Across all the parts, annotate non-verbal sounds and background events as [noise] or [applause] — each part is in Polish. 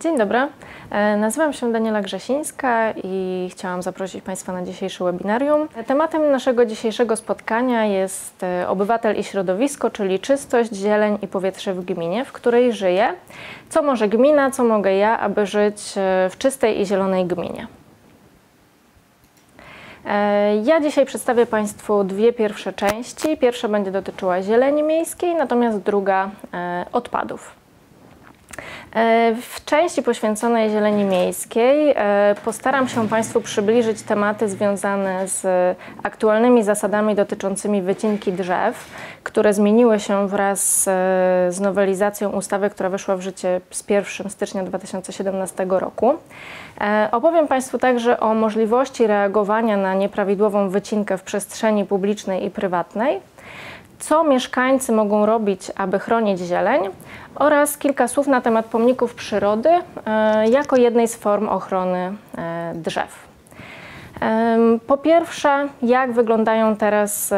Dzień dobry, E, nazywam się Daniela Grzesińska i chciałam zaprosić Państwa na dzisiejsze webinarium. Tematem naszego dzisiejszego spotkania jest e, obywatel i środowisko, czyli czystość, zieleń i powietrze w gminie, w której żyję. Co może gmina, co mogę ja, aby żyć e, w czystej i zielonej gminie. Ja dzisiaj przedstawię Państwu dwie pierwsze części. Pierwsza będzie dotyczyła zieleni miejskiej, natomiast druga odpadów. E, w części poświęconej zieleni miejskiej e, postaram się Państwu przybliżyć tematy związane z aktualnymi zasadami dotyczącymi wycinki drzew, które zmieniły się wraz z nowelizacją ustawy, która weszła w życie z 1 stycznia 2017 roku. E, opowiem Państwu także o możliwości reagowania na nieprawidłową wycinkę w przestrzeni publicznej i prywatnej co mieszkańcy mogą robić, aby chronić zieleń oraz kilka słów na temat pomników przyrody e, jako jednej z form ochrony e, drzew. Po pierwsze, jak wyglądają teraz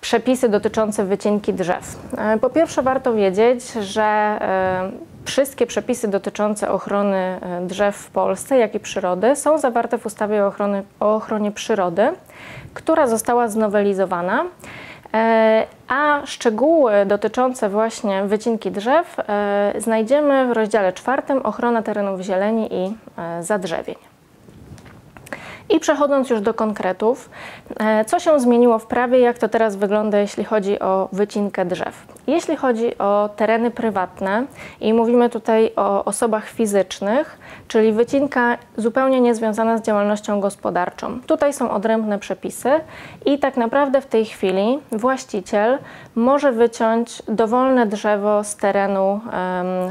przepisy dotyczące wycinki drzew? E, po pierwsze, warto wiedzieć, że wszystkie przepisy dotyczące ochrony drzew w Polsce, jak i przyrody są zawarte w ustawie o, o ochronie przyrody, która została znowelizowana E, a szczegóły dotyczące właśnie wycinki drzew e, znajdziemy w rozdziale czwartym Ochrona terenów zieleni i e, zadrzewień. I przechodząc już do konkretów, e, co się zmieniło w prawie, jak to teraz wygląda, jeśli chodzi o wycinkę drzew? Jeśli chodzi o tereny prywatne i mówimy tutaj o osobach fizycznych, czyli wycinka zupełnie niezwiązana z działalnością gospodarczą. Tutaj są odrębne przepisy i tak naprawdę w tej chwili właściciel może wyciąć dowolne drzewo z terenu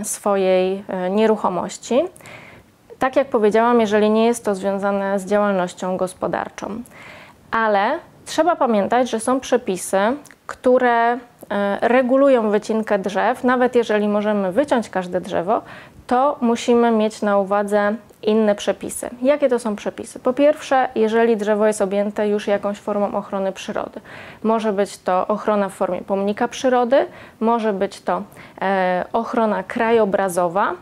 swojej um, nieruchomości tak jak powiedziałam, jeżeli nie jest to związane z działalnością gospodarczą. Ale trzeba pamiętać, że są przepisy, które e, regulują wycinkę drzew. Nawet jeżeli możemy wyciąć każde drzewo, to musimy mieć na uwadze inne przepisy. Jakie to są przepisy? Po pierwsze, jeżeli drzewo jest objęte już jakąś formą ochrony przyrody. Może być to ochrona w formie pomnika przyrody, może być to e, ochrona krajobrazowa,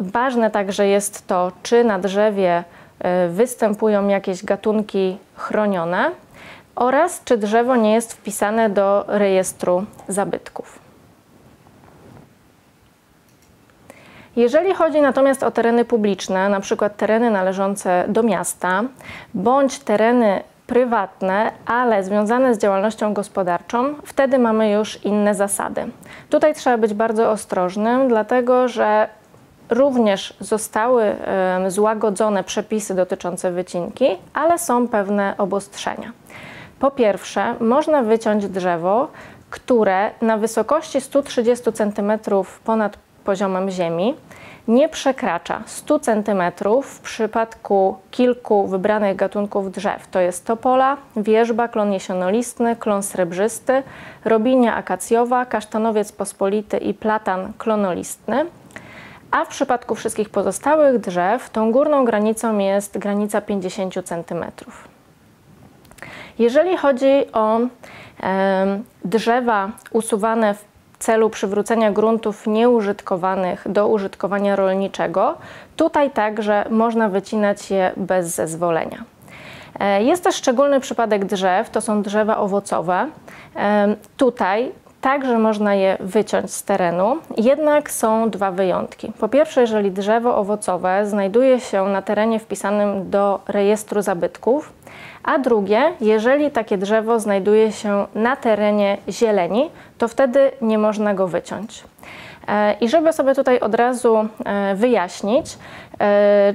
ważne także jest to, czy na drzewie e, występują jakieś gatunki chronione oraz czy drzewo nie jest wpisane do rejestru zabytków. Jeżeli chodzi natomiast o tereny publiczne, na przykład tereny należące do miasta, bądź tereny prywatne, ale związane z działalnością gospodarczą, wtedy mamy już inne zasady. Tutaj trzeba być bardzo ostrożnym, dlatego że również zostały złagodzone przepisy dotyczące wycinki, ale są pewne obostrzenia. Po pierwsze, można wyciąć drzewo, które na wysokości 130 cm ponad poziomem ziemi nie przekracza 100 cm w przypadku kilku wybranych gatunków drzew. To jest topola, wierzba, klon jesionolistny, klon srebrzysty, robinia akacjowa, kasztanowiec pospolity i platan klonolistny. A w przypadku wszystkich pozostałych drzew tą górną granicą jest granica 50 cm. Jeżeli chodzi o drzewa usuwane w celu przywrócenia gruntów nieużytkowanych do użytkowania rolniczego, tutaj także można wycinać je bez zezwolenia. E, jest też szczególny przypadek drzew, to są drzewa owocowe. E, także można je wyciąć z terenu, jednak są dwa wyjątki. Po pierwsze, jeżeli drzewo owocowe znajduje się na terenie wpisanym do rejestru zabytków, a drugie, jeżeli takie drzewo znajduje się na terenie zieleni, to wtedy nie można go wyciąć. E, I żeby sobie tutaj od razu e, wyjaśnić, e,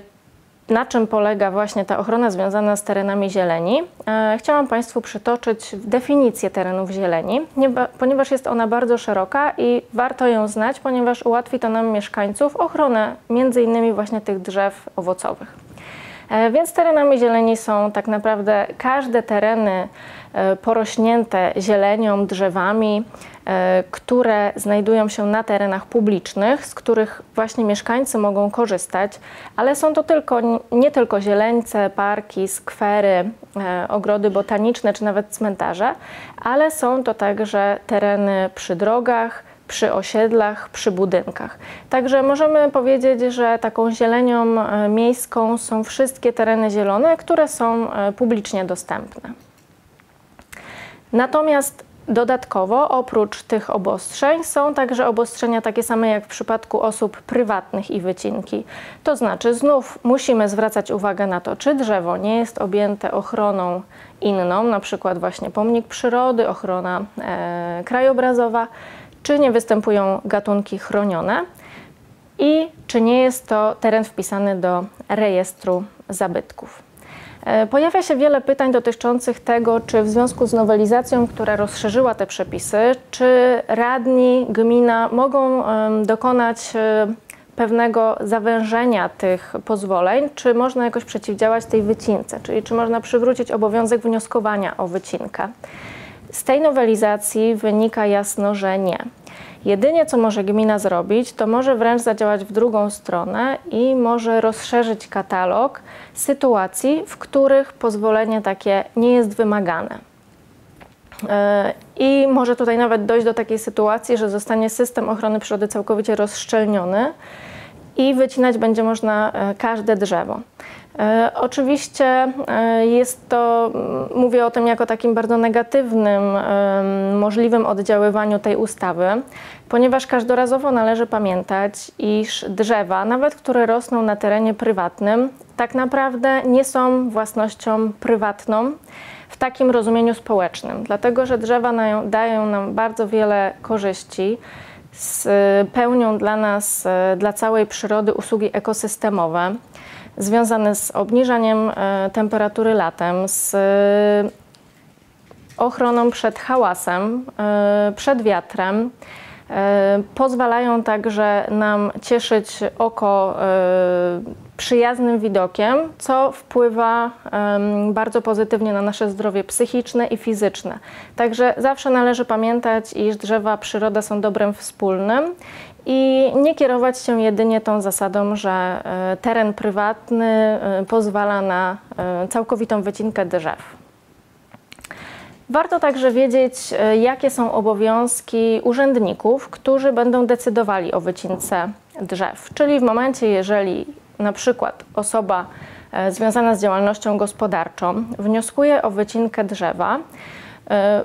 na czym polega właśnie ta ochrona związana z terenami zieleni, chciałam Państwu przytoczyć definicję terenów zieleni, ponieważ jest ona bardzo szeroka i warto ją znać, ponieważ ułatwi to nam mieszkańców ochronę między innymi właśnie tych drzew owocowych. E, więc terenami zieleni są tak naprawdę każde tereny e, porośnięte zielenią, drzewami, e, które znajdują się na terenach publicznych, z których właśnie mieszkańcy mogą korzystać, ale są to tylko, nie tylko zieleńce, parki, skwery, ogrody botaniczne czy nawet cmentarze, ale są to także tereny przy drogach, przy osiedlach, przy budynkach. Także możemy powiedzieć, że taką zielenią e, miejską są wszystkie tereny zielone, które są e, publicznie dostępne. Natomiast Dodatkowo, oprócz tych obostrzeń, są także obostrzenia takie same jak w przypadku osób prywatnych i wycinki. To znaczy, znów musimy zwracać uwagę na to, czy drzewo nie jest objęte ochroną inną, na przykład właśnie pomnik przyrody, ochrona e, krajobrazowa, czy nie występują gatunki chronione i czy nie jest to teren wpisany do rejestru zabytków. E, pojawia się wiele pytań dotyczących tego, czy w związku z nowelizacją, która rozszerzyła te przepisy, czy radni, gmina mogą dokonać e, pewnego zawężenia tych pozwoleń, czy można jakoś przeciwdziałać tej wycince, czyli czy można przywrócić obowiązek wnioskowania o wycinkę. Z tej nowelizacji wynika jasno, że nie. Jedynie co może gmina zrobić, to może wręcz zadziałać w drugą stronę i może rozszerzyć katalog sytuacji, w których pozwolenie takie nie jest wymagane. E, I może tutaj nawet dojść do takiej sytuacji, że zostanie system ochrony przyrody całkowicie rozszczelniony i wycinać będzie można e, każde drzewo. E, oczywiście e, jest to, mówię o tym jako takim bardzo negatywnym, możliwym oddziaływaniu tej ustawy, ponieważ każdorazowo należy pamiętać, iż drzewa, nawet które rosną na terenie prywatnym, tak naprawdę nie są własnością prywatną w takim rozumieniu społecznym, dlatego że drzewa dają nam bardzo wiele korzyści pełnią dla nas, e, dla całej przyrody usługi ekosystemowe związane z obniżaniem e, temperatury latem, z e, ochroną przed hałasem, przed wiatrem. Pozwalają także nam cieszyć oko przyjaznym widokiem, co wpływa bardzo pozytywnie na nasze zdrowie psychiczne i fizyczne. Także zawsze należy pamiętać, iż drzewa przyroda są dobrem wspólnym i nie kierować się jedynie tą zasadą, że e, teren prywatny e, pozwala na e, całkowitą wycinkę drzew. Warto także wiedzieć, jakie są obowiązki urzędników, którzy będą decydowali o wycince drzew. Czyli w momencie, jeżeli na przykład osoba związana z działalnością gospodarczą wnioskuje o wycinkę drzewa,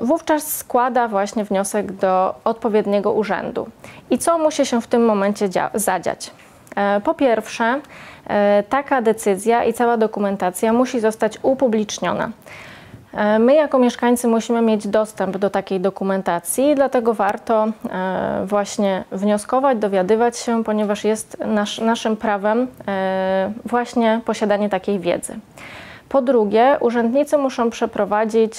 wówczas składa właśnie wniosek do odpowiedniego urzędu. I co musi się w tym momencie zadziać? E, po pierwsze, taka decyzja i cała dokumentacja musi zostać upubliczniona. E, my jako mieszkańcy musimy mieć dostęp do takiej dokumentacji, dlatego warto e, właśnie wnioskować, dowiadywać się, ponieważ jest nasz, naszym prawem e, właśnie posiadanie takiej wiedzy. Po drugie, urzędnicy muszą przeprowadzić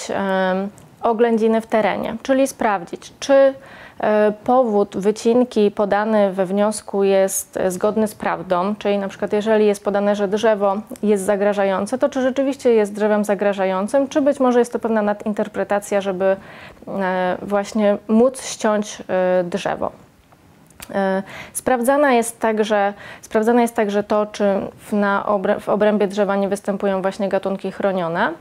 oględziny w terenie, czyli sprawdzić, czy E, powód wycinki podany we wniosku jest zgodny z prawdą, czyli na przykład jeżeli jest podane, że drzewo jest zagrażające, to czy rzeczywiście jest drzewem zagrażającym, czy być może jest to pewna nadinterpretacja, żeby e, właśnie móc ściąć e, drzewo. Sprawdzana jest także, sprawdzane jest także to, czy w, na w obrębie drzewa nie występują właśnie gatunki chronione.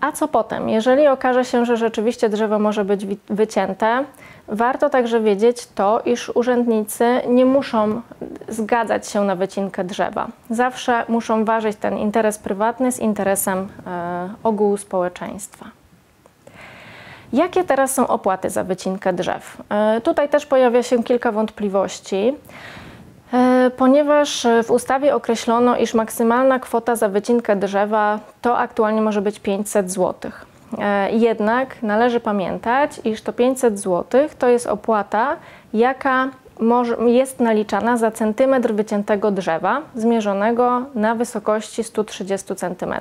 A co potem? Jeżeli okaże się, że rzeczywiście drzewo może być wycięte, warto także wiedzieć to, iż urzędnicy nie muszą zgadzać się na wycinkę drzewa. Zawsze muszą ważyć ten interes prywatny z interesem e, ogółu społeczeństwa. Jakie teraz są opłaty za wycinkę drzew? E, tutaj też pojawia się kilka wątpliwości. E, ponieważ w ustawie określono, iż maksymalna kwota za wycinkę drzewa to aktualnie może być 500 zł. E, jednak należy pamiętać, iż to 500 zł to jest opłata, jaka jest naliczana za centymetr wyciętego drzewa zmierzonego na wysokości 130 cm.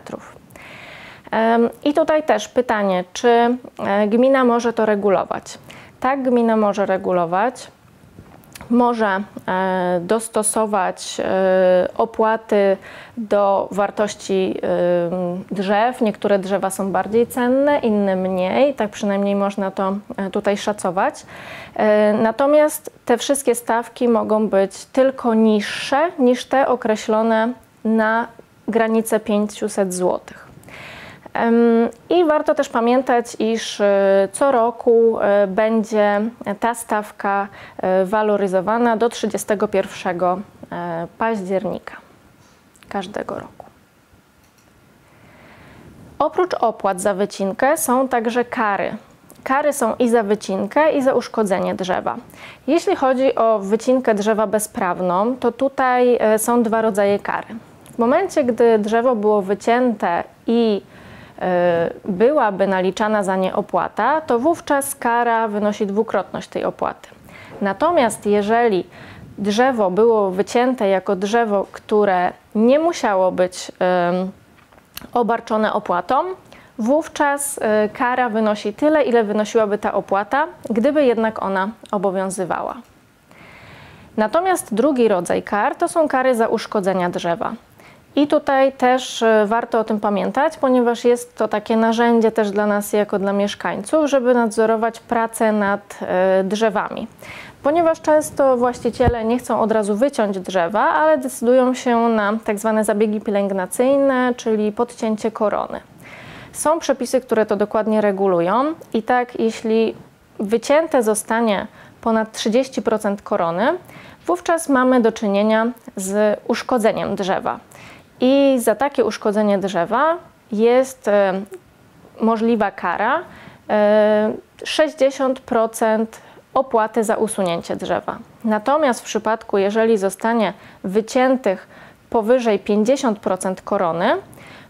I tutaj też pytanie, czy e, gmina może to regulować? Tak, gmina może regulować może e, dostosować e, opłaty do wartości e, drzew. Niektóre drzewa są bardziej cenne, inne mniej, tak przynajmniej można to tutaj szacować. Natomiast te wszystkie stawki mogą być tylko niższe niż te określone na granicę 500 złotych. I warto też pamiętać, iż e, co roku e, będzie ta stawka e, waloryzowana do 31 października każdego roku. Oprócz opłat za wycinkę są także kary. Kary są i za wycinkę, i za uszkodzenie drzewa. Jeśli chodzi o wycinkę drzewa bezprawną, to tutaj są dwa rodzaje kary. W momencie, gdy drzewo było wycięte i byłaby naliczana za nie opłata, to wówczas kara wynosi dwukrotność tej opłaty. Natomiast jeżeli drzewo było wycięte jako drzewo, które nie musiało być obarczone opłatą, wówczas e, kara wynosi tyle, ile wynosiłaby ta opłata, gdyby jednak ona obowiązywała. Natomiast drugi rodzaj kar to są kary za uszkodzenia drzewa. I tutaj też e, warto o tym pamiętać, ponieważ jest to takie narzędzie też dla nas jako dla mieszkańców, żeby nadzorować pracę nad e, drzewami. Ponieważ często właściciele nie chcą od razu wyciąć drzewa, ale decydują się na tak zwane zabiegi pielęgnacyjne, czyli podcięcie korony. Są przepisy, które to dokładnie regulują i tak jeśli wycięte zostanie ponad 30% korony, wówczas mamy do czynienia z uszkodzeniem drzewa. I za takie uszkodzenie drzewa jest e, możliwa kara 60% e, opłaty za usunięcie drzewa. Natomiast w przypadku, jeżeli zostanie wyciętych powyżej 50% korony,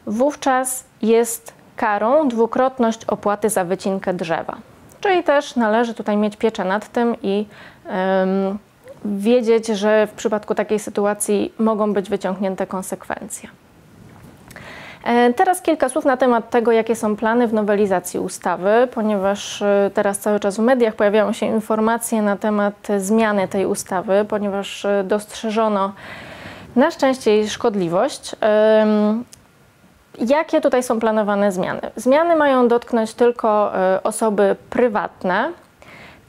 wówczas jest karą dwukrotność opłaty za wycinkę drzewa. Czyli też należy tutaj mieć pieczę nad tym i um, wiedzieć, że w przypadku takiej sytuacji mogą być wyciągnięte konsekwencje. E, teraz kilka słów na temat tego, jakie są plany w nowelizacji ustawy, ponieważ e, teraz cały czas w mediach pojawiają się informacje na temat zmiany tej ustawy, ponieważ e, dostrzeżono na szczęście jej szkodliwość. Jakie tutaj są planowane zmiany? Zmiany mają dotknąć tylko osoby prywatne,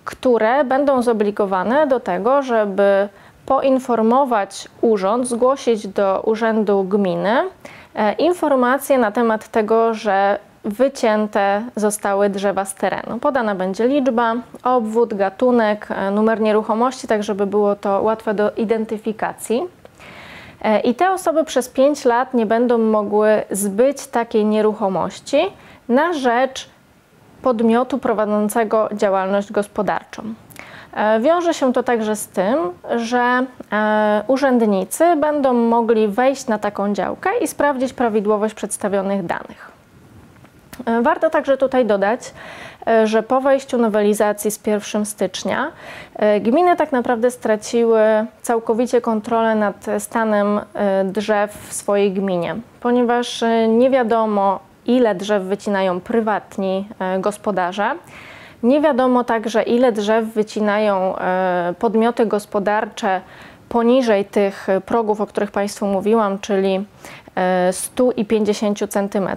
które będą zobligowane do tego, żeby poinformować urząd, zgłosić do urzędu gminy e, informacje na temat tego, że wycięte zostały drzewa z terenu. Podana będzie liczba, obwód, gatunek, e, numer nieruchomości, tak żeby było to łatwe do identyfikacji. E, I te osoby przez 5 lat nie będą mogły zbyć takiej nieruchomości na rzecz podmiotu prowadzącego działalność gospodarczą. E, wiąże się to także z tym, że e, urzędnicy będą mogli wejść na taką działkę i sprawdzić prawidłowość przedstawionych danych. E, warto także tutaj dodać, że po wejściu nowelizacji z 1 stycznia gminy tak naprawdę straciły całkowicie kontrolę nad stanem drzew w swojej gminie, ponieważ nie wiadomo ile drzew wycinają prywatni e, gospodarze. Nie wiadomo także, ile drzew wycinają e, podmioty gospodarcze poniżej tych progów, o których Państwu mówiłam, czyli 100 e, i 50 cm.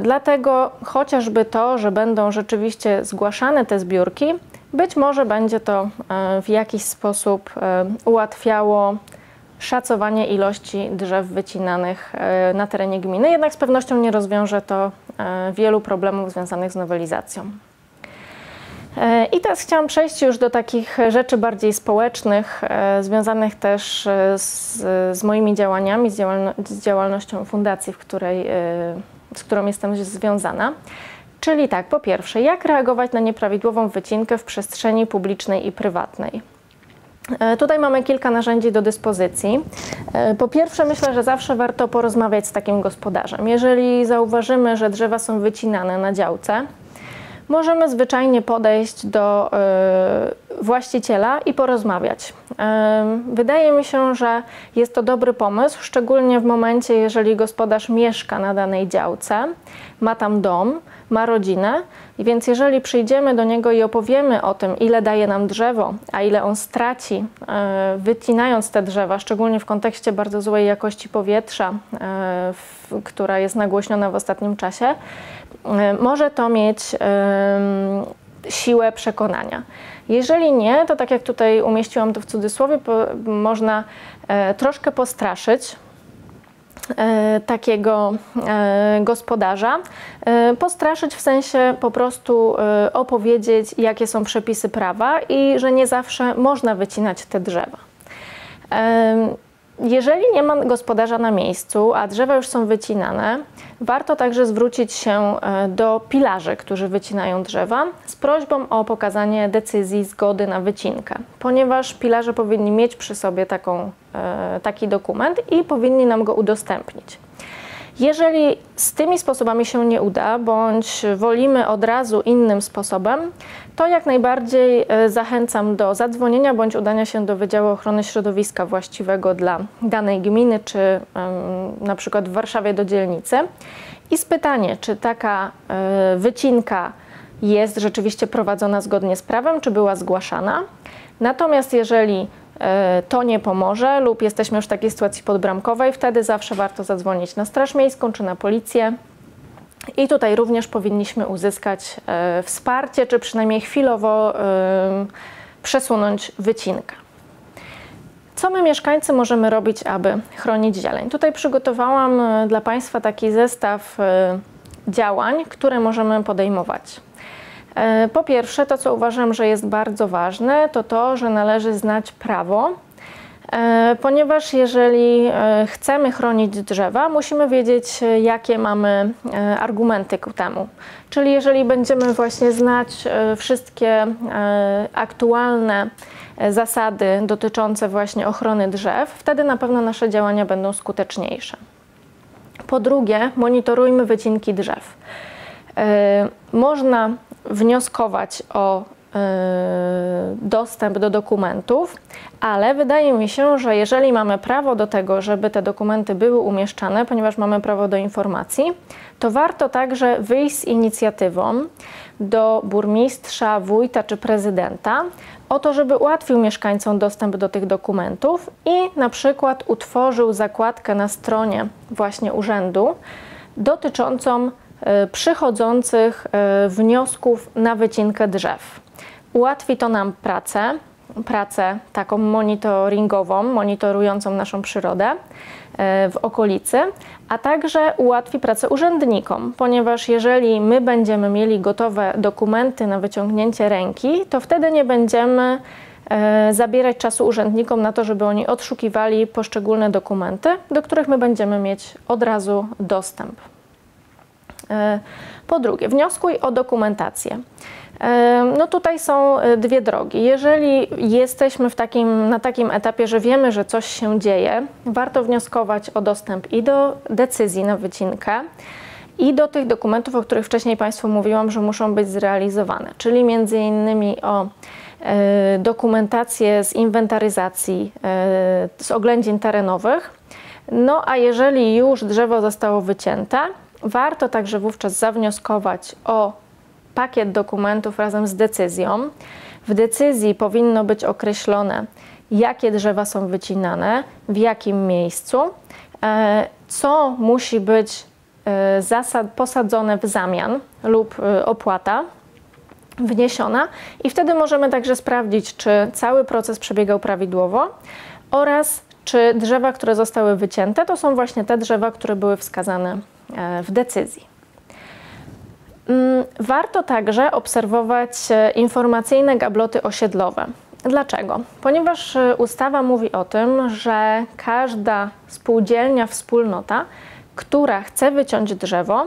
Dlatego chociażby to, że będą rzeczywiście zgłaszane te zbiórki, być może będzie to w jakiś sposób ułatwiało szacowanie ilości drzew wycinanych e, na terenie gminy, jednak z pewnością nie rozwiąże to e, wielu problemów związanych z nowelizacją. E, I teraz chciałam przejść już do takich rzeczy bardziej społecznych, związanych też z, z moimi działaniami, z, działalno z, działalnością fundacji, w której, z którą jestem związana. Czyli tak, po pierwsze, jak reagować na nieprawidłową wycinkę w przestrzeni publicznej i prywatnej? E, tutaj mamy kilka narzędzi do dyspozycji. E, po pierwsze, myślę, że zawsze warto porozmawiać z takim gospodarzem. Jeżeli zauważymy, że drzewa są wycinane na działce, możemy zwyczajnie podejść do y, właściciela i porozmawiać. Wydaje mi się, że jest to dobry pomysł, szczególnie w momencie, jeżeli gospodarz mieszka na danej działce, ma tam dom, ma rodzinę, i więc jeżeli przyjdziemy do niego i opowiemy o tym, ile daje nam drzewo, a ile on straci, y, wycinając te drzewa, szczególnie w kontekście bardzo złej jakości powietrza, w, która jest nagłośniona w ostatnim czasie, E, może to mieć siłę przekonania. Jeżeli nie, to tak jak tutaj umieściłam to w cudzysłowie, można e, troszkę postraszyć e, takiego gospodarza. Postraszyć w sensie po prostu opowiedzieć, jakie są przepisy prawa i że nie zawsze można wycinać te drzewa. Jeżeli nie ma gospodarza na miejscu, a drzewa już są wycinane, warto także zwrócić się e, do pilarzy, którzy wycinają drzewa, z prośbą o pokazanie decyzji zgody na wycinkę, ponieważ pilarze powinni mieć przy sobie taką, e, taki dokument i powinni nam go udostępnić. Jeżeli z tymi sposobami się nie uda, bądź wolimy od razu innym sposobem, to jak najbardziej e, zachęcam do zadzwonienia bądź udania się do Wydziału Ochrony Środowiska właściwego dla danej gminy, czy na przykład w Warszawie do dzielnicy i spytanie, czy taka e, wycinka jest rzeczywiście prowadzona zgodnie z prawem, czy była zgłaszana. Natomiast jeżeli to nie pomoże lub jesteśmy już w takiej sytuacji podbramkowej, wtedy zawsze warto zadzwonić na Straż Miejską czy na policję. I tutaj również powinniśmy uzyskać e, wsparcie, czy przynajmniej chwilowo e, przesunąć wycinkę. Co my mieszkańcy możemy robić, aby chronić zieleń? Tutaj przygotowałam dla Państwa taki zestaw działań, które możemy podejmować. E, po pierwsze, to co uważam, że jest bardzo ważne, to to, że należy znać prawo, e, ponieważ jeżeli e, chcemy chronić drzewa, musimy wiedzieć, jakie mamy argumenty ku temu. Czyli jeżeli będziemy właśnie znać wszystkie aktualne zasady dotyczące właśnie ochrony drzew, wtedy na pewno nasze działania będą skuteczniejsze. Po drugie, monitorujmy wycinki drzew. Można wnioskować o e, dostęp do dokumentów, ale wydaje mi się, że jeżeli mamy prawo do tego, żeby te dokumenty były umieszczane, ponieważ mamy prawo do informacji, to warto także wyjść z inicjatywą do burmistrza, wójta czy prezydenta o to, żeby ułatwił mieszkańcom dostęp do tych dokumentów i na przykład utworzył zakładkę na stronie właśnie urzędu dotyczącą przychodzących e, wniosków na wycinkę drzew. Ułatwi to nam pracę, pracę taką monitoringową, monitorującą naszą przyrodę e, w okolicy, a także ułatwi pracę urzędnikom, ponieważ jeżeli my będziemy mieli gotowe dokumenty na wyciągnięcie ręki, to wtedy nie będziemy zabierać czasu urzędnikom na to, żeby oni odszukiwali poszczególne dokumenty, do których my będziemy mieć od razu dostęp. E, po drugie, wnioskuj o dokumentację. E, no tutaj są e, dwie drogi. Jeżeli jesteśmy w takim, na takim etapie, że wiemy, że coś się dzieje, warto wnioskować o dostęp i do decyzji na wycinkę, i do tych dokumentów, o których wcześniej Państwu mówiłam, że muszą być zrealizowane, czyli między innymi o dokumentację z inwentaryzacji, z oględzin terenowych. No a jeżeli już drzewo zostało wycięte, Warto także wówczas zawnioskować o pakiet dokumentów razem z decyzją. W decyzji powinno być określone, jakie drzewa są wycinane, w jakim miejscu, e, co musi być e, posadzone w zamian lub e, opłata wniesiona i wtedy możemy także sprawdzić, czy cały proces przebiegał prawidłowo oraz czy drzewa, które zostały wycięte, to są właśnie te drzewa, które były wskazane w decyzji. Mm, warto także obserwować e, informacyjne gabloty osiedlowe. Dlaczego? Ponieważ e, ustawa mówi o tym, że każda spółdzielnia, wspólnota, która chce wyciąć drzewo,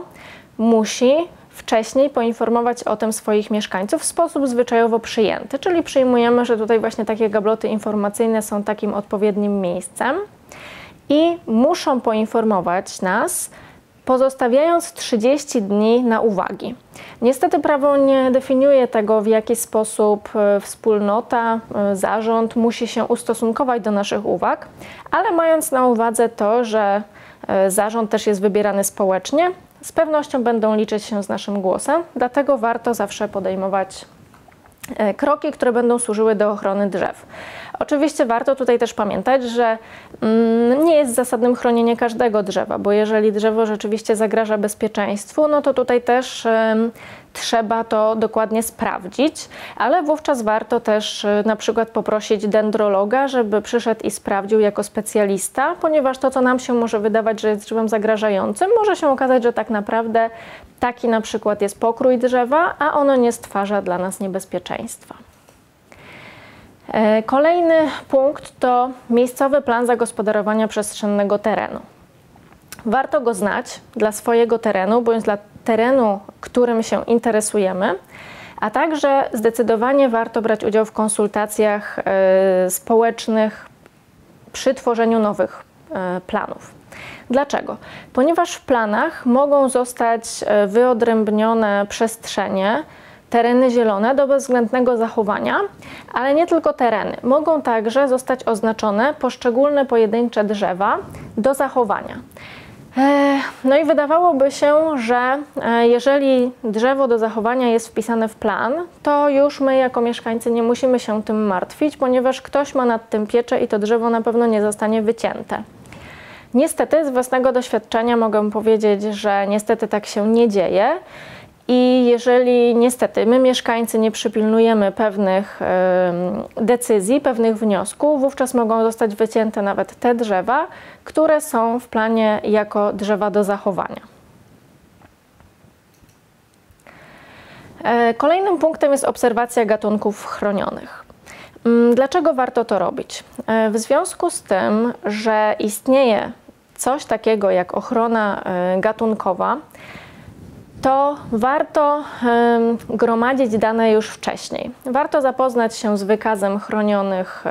musi wcześniej poinformować o tym swoich mieszkańców w sposób zwyczajowo przyjęty, czyli przyjmujemy, że tutaj właśnie takie gabloty informacyjne są takim odpowiednim miejscem i muszą poinformować nas, pozostawiając 30 dni na uwagi. Niestety prawo nie definiuje tego, w jaki sposób e, wspólnota, e, zarząd musi się ustosunkować do naszych uwag, ale mając na uwadze to, że e, zarząd też jest wybierany społecznie, z pewnością będą liczyć się z naszym głosem, dlatego warto zawsze podejmować kroki, które będą służyły do ochrony drzew. Oczywiście warto tutaj też pamiętać, że mm, nie jest zasadnym chronienie każdego drzewa, bo jeżeli drzewo rzeczywiście zagraża bezpieczeństwu, no to tutaj też trzeba to dokładnie sprawdzić, ale wówczas warto też y, na przykład poprosić dendrologa, żeby przyszedł i sprawdził jako specjalista, ponieważ to, co nam się może wydawać, że jest drzewem zagrażającym, może się okazać, że tak naprawdę taki na przykład jest pokrój drzewa, a ono nie stwarza dla nas niebezpieczeństwa. E, kolejny punkt to miejscowy plan zagospodarowania przestrzennego terenu. Warto go znać dla swojego terenu bądź dla terenu, którym się interesujemy, a także zdecydowanie warto brać udział w konsultacjach e, społecznych przy tworzeniu nowych e, planów. Dlaczego? Ponieważ w planach mogą zostać wyodrębnione przestrzenie, tereny zielone do bezwzględnego zachowania, ale nie tylko tereny. Mogą także zostać oznaczone poszczególne pojedyncze drzewa do zachowania. E, no i wydawałoby się, że e, jeżeli drzewo do zachowania jest wpisane w plan, to już my jako mieszkańcy nie musimy się tym martwić, ponieważ ktoś ma nad tym pieczę i to drzewo na pewno nie zostanie wycięte. Niestety z własnego doświadczenia mogę powiedzieć, że niestety tak się nie dzieje. I jeżeli niestety my, mieszkańcy, nie przypilnujemy pewnych decyzji, pewnych wniosków, wówczas mogą zostać wycięte nawet te drzewa, które są w planie jako drzewa do zachowania. E, kolejnym punktem jest obserwacja gatunków chronionych. Mm, dlaczego warto to robić? E, w związku z tym, że istnieje coś takiego jak ochrona e, gatunkowa, to warto gromadzić dane już wcześniej. Warto zapoznać się z wykazem chronionych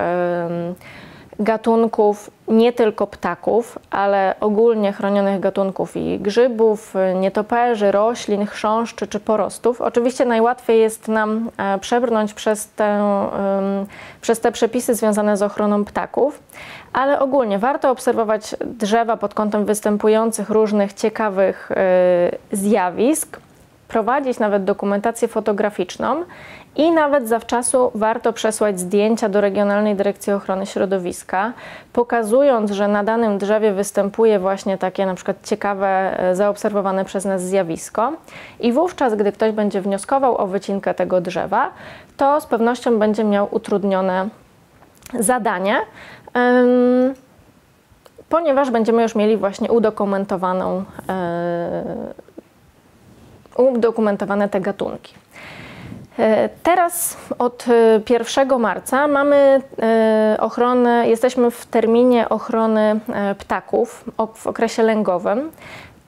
gatunków, nie tylko ptaków, ale ogólnie chronionych gatunków i grzybów, nietoperzy, roślin, chrząszczy czy porostów. Oczywiście najłatwiej jest nam e, przebrnąć przez te, przez te przepisy związane z ochroną ptaków, ale ogólnie warto obserwować drzewa pod kątem występujących różnych ciekawych e, zjawisk, prowadzić nawet dokumentację fotograficzną i nawet zawczasu warto przesłać zdjęcia do Regionalnej Dyrekcji Ochrony Środowiska, pokazując, że na danym drzewie występuje właśnie takie na przykład ciekawe, e, zaobserwowane przez nas zjawisko. I wówczas, gdy ktoś będzie wnioskował o wycinkę tego drzewa, to z pewnością będzie miał utrudnione zadanie, ponieważ będziemy już mieli właśnie udokumentowaną, e, udokumentowane te gatunki. E, teraz od 1 marca mamy ochronę, jesteśmy w terminie ochrony ptaków w okresie lęgowym.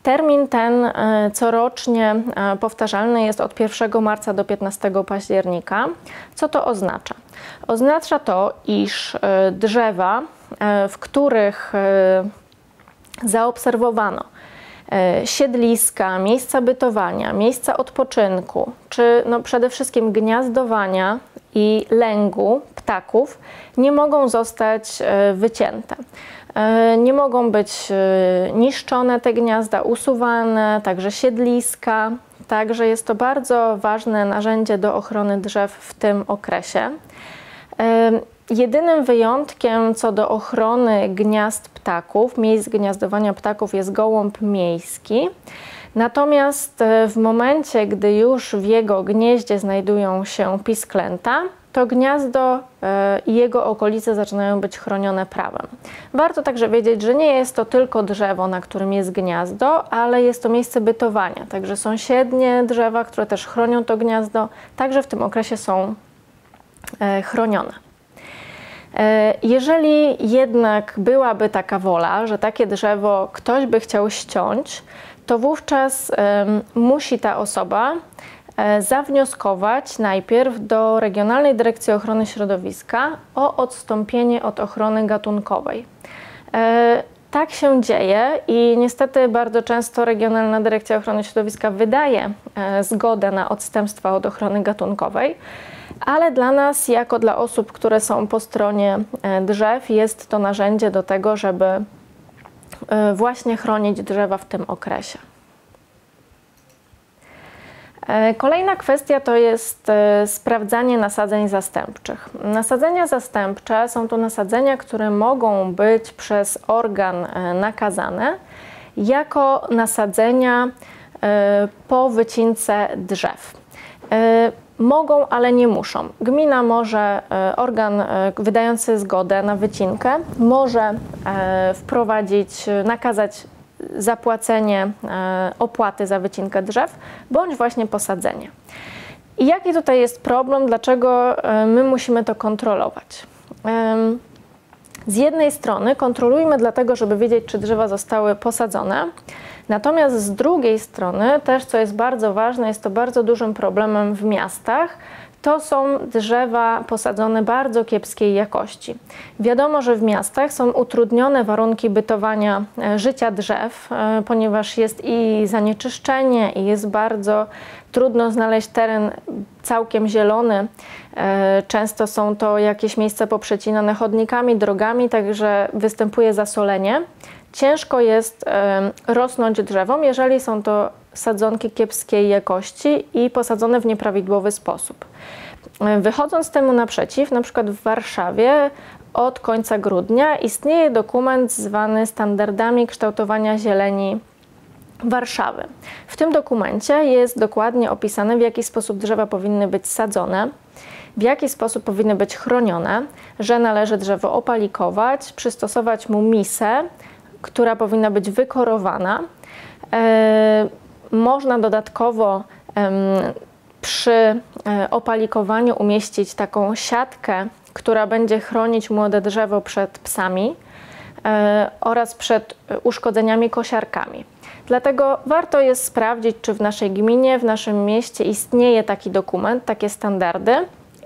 Termin ten e, corocznie e, powtarzalny jest od 1 marca do 15 października. Co to oznacza? Oznacza to, iż e, drzewa, w których zaobserwowano siedliska, miejsca bytowania, miejsca odpoczynku, czy no przede wszystkim gniazdowania i lęgu ptaków, nie mogą zostać wycięte. E, nie mogą być e, niszczone te gniazda, usuwane, także siedliska. Także jest to bardzo ważne narzędzie do ochrony drzew w tym okresie. E, jedynym wyjątkiem co do ochrony gniazd ptaków, miejsc gniazdowania ptaków jest gołąb miejski. Natomiast w momencie, gdy już w jego gnieździe znajdują się pisklęta, to gniazdo e, i jego okolice zaczynają być chronione prawem. Warto także wiedzieć, że nie jest to tylko drzewo, na którym jest gniazdo, ale jest to miejsce bytowania. Także sąsiednie drzewa, które też chronią to gniazdo, także w tym okresie są e, chronione. E, jeżeli jednak byłaby taka wola, że takie drzewo ktoś by chciał ściąć, to wówczas musi ta osoba E, zawnioskować najpierw do Regionalnej Dyrekcji Ochrony Środowiska o odstąpienie od ochrony gatunkowej. E, tak się dzieje i niestety bardzo często Regionalna Dyrekcja Ochrony Środowiska wydaje zgodę na odstępstwa od ochrony gatunkowej, ale dla nas, jako dla osób, które są po stronie e, drzew, jest to narzędzie do tego, żeby e, właśnie chronić drzewa w tym okresie. E, kolejna kwestia to jest sprawdzanie nasadzeń zastępczych. Nasadzenia zastępcze są to nasadzenia, które mogą być przez organ nakazane jako nasadzenia po wycince drzew. Mogą, ale nie muszą. Gmina może, organ wydający zgodę na wycinkę, może wprowadzić, nakazać zapłacenie e, opłaty za wycinkę drzew, bądź właśnie posadzenie. I jaki tutaj jest problem, dlaczego e, my musimy to kontrolować? Z jednej strony kontrolujmy dlatego, żeby wiedzieć, czy drzewa zostały posadzone, natomiast z drugiej strony, też co jest bardzo ważne, jest to bardzo dużym problemem w miastach, to są drzewa posadzone bardzo kiepskiej jakości. Wiadomo, że w miastach są utrudnione warunki bytowania e, życia drzew, e, ponieważ jest i zanieczyszczenie, i jest bardzo trudno znaleźć teren całkiem zielony. E, często są to jakieś miejsca poprzecinane chodnikami, drogami, także występuje zasolenie. Ciężko jest rosnąć drzewom, jeżeli są to sadzonki kiepskiej jakości i posadzone w nieprawidłowy sposób. Wychodząc temu naprzeciw, na przykład w Warszawie od końca grudnia istnieje dokument zwany standardami kształtowania zieleni Warszawy. W tym dokumencie jest dokładnie opisane, w jaki sposób drzewa powinny być sadzone, w jaki sposób powinny być chronione, że należy drzewo opalikować, przystosować mu misę, która powinna być wykorowana. E, można dodatkowo przy e, opalikowaniu umieścić taką siatkę, która będzie chronić młode drzewo przed psami e, oraz przed uszkodzeniami kosiarkami. Dlatego warto jest sprawdzić, czy w naszej gminie, w naszym mieście istnieje taki dokument, takie standardy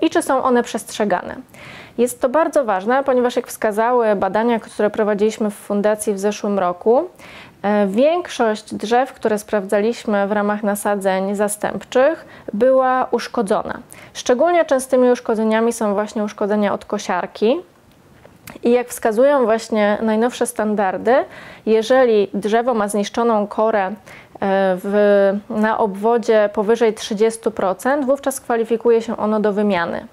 i czy są one przestrzegane. Jest to bardzo ważne, ponieważ jak wskazały badania, które prowadziliśmy w fundacji w zeszłym roku, E, większość drzew, które sprawdzaliśmy w ramach nasadzeń zastępczych, była uszkodzona. Szczególnie częstymi uszkodzeniami są właśnie uszkodzenia od kosiarki. I jak wskazują właśnie najnowsze standardy, jeżeli drzewo ma zniszczoną korę e, w, na obwodzie powyżej 30%, wówczas kwalifikuje się ono do wymiany.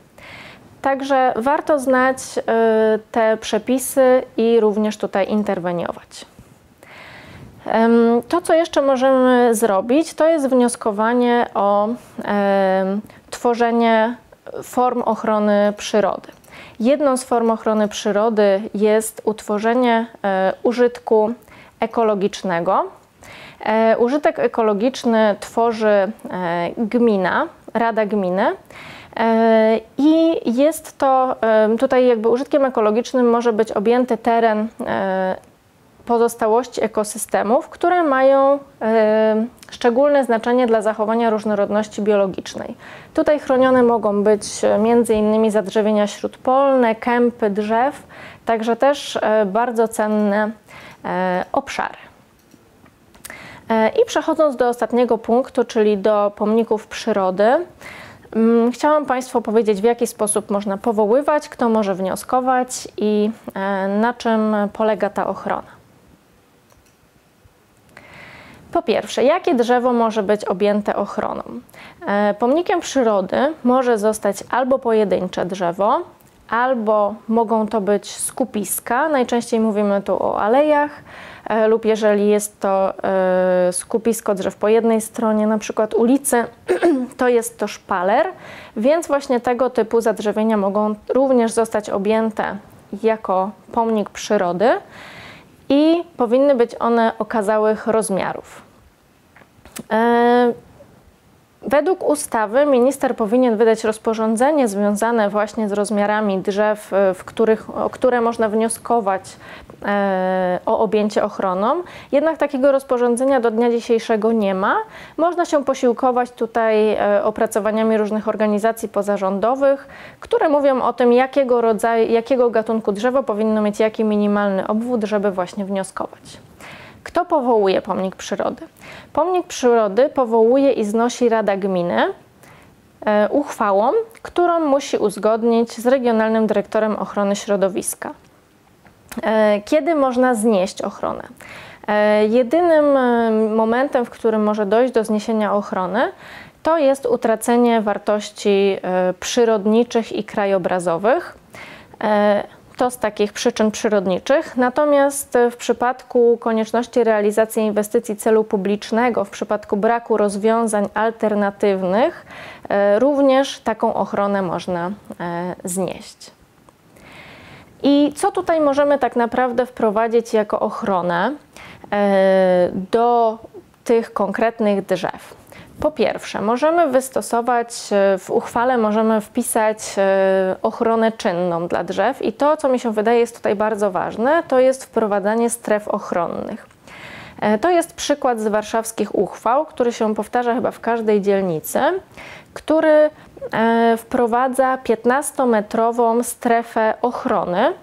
Także warto znać e, te przepisy i również tutaj interweniować. To, co jeszcze możemy zrobić, to jest wnioskowanie o tworzenie form ochrony przyrody. Jedną z form ochrony przyrody jest utworzenie e, użytku ekologicznego. E, użytek ekologiczny tworzy e, gmina, Rada Gminy. I jest to tutaj jakby użytkiem ekologicznym może być objęty teren pozostałości ekosystemów, które mają e, szczególne znaczenie dla zachowania różnorodności biologicznej. Tutaj chronione mogą być m.in. zadrzewienia śródpolne, kępy drzew, także też e, bardzo cenne e, obszary. I przechodząc do ostatniego punktu, czyli do pomników przyrody, Chciałam Państwu powiedzieć, w jaki sposób można powoływać, kto może wnioskować i na czym polega ta ochrona. Po pierwsze, jakie drzewo może być objęte ochroną? E, pomnikiem przyrody może zostać albo pojedyncze drzewo, albo mogą to być skupiska. Najczęściej mówimy tu o alejach, e, lub jeżeli jest to e, skupisko drzew po jednej stronie, na przykład ulicy, [clears throat] to jest to szpaler, więc właśnie tego typu zadrzewienia mogą również zostać objęte jako pomnik przyrody i powinny być one okazałych rozmiarów. Według ustawy minister powinien wydać rozporządzenie związane właśnie z rozmiarami drzew, e, w których, o które można wnioskować e, o objęcie ochroną. Jednak takiego rozporządzenia do dnia dzisiejszego nie ma. Można się posiłkować tutaj e, opracowaniami różnych organizacji pozarządowych, które mówią o tym, jakiego rodzaju, jakiego gatunku drzewo powinno mieć jaki minimalny obwód, żeby właśnie wnioskować. Kto powołuje pomnik przyrody? Pomnik przyrody powołuje i znosi Rada Gminy e, uchwałą, którą musi uzgodnić z Regionalnym Dyrektorem Ochrony Środowiska. E, kiedy można znieść ochronę? E, jedynym momentem, w którym może dojść do zniesienia ochrony, to jest utracenie wartości przyrodniczych i krajobrazowych. E, to z takich przyczyn przyrodniczych. Natomiast w przypadku konieczności realizacji inwestycji celu publicznego, w przypadku braku rozwiązań alternatywnych, e, również taką ochronę można e, znieść. I co tutaj możemy tak naprawdę wprowadzić jako ochronę e, do tych konkretnych drzew? Po pierwsze, możemy wystosować e, w uchwale, możemy wpisać e, ochronę czynną dla drzew i to, co mi się wydaje jest tutaj bardzo ważne, to jest wprowadzanie stref ochronnych. E, to jest przykład z warszawskich uchwał, który się powtarza chyba w każdej dzielnicy, który wprowadza 15-metrową strefę ochrony,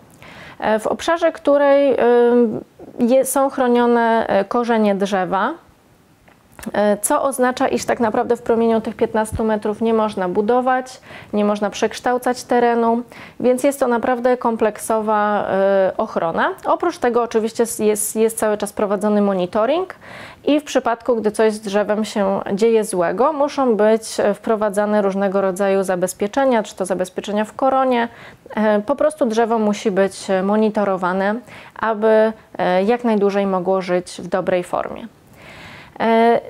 w obszarze której są chronione korzenie drzewa, co oznacza, iż tak naprawdę w promieniu tych 15 metrów nie można budować, nie można przekształcać terenu, więc jest to naprawdę kompleksowa e, ochrona. Oprócz tego oczywiście jest, jest cały czas prowadzony monitoring i w przypadku, gdy coś z drzewem się dzieje złego, muszą być wprowadzane różnego rodzaju zabezpieczenia, czy to zabezpieczenia w koronie. E, po prostu drzewo musi być monitorowane, aby jak najdłużej mogło żyć w dobrej formie. E,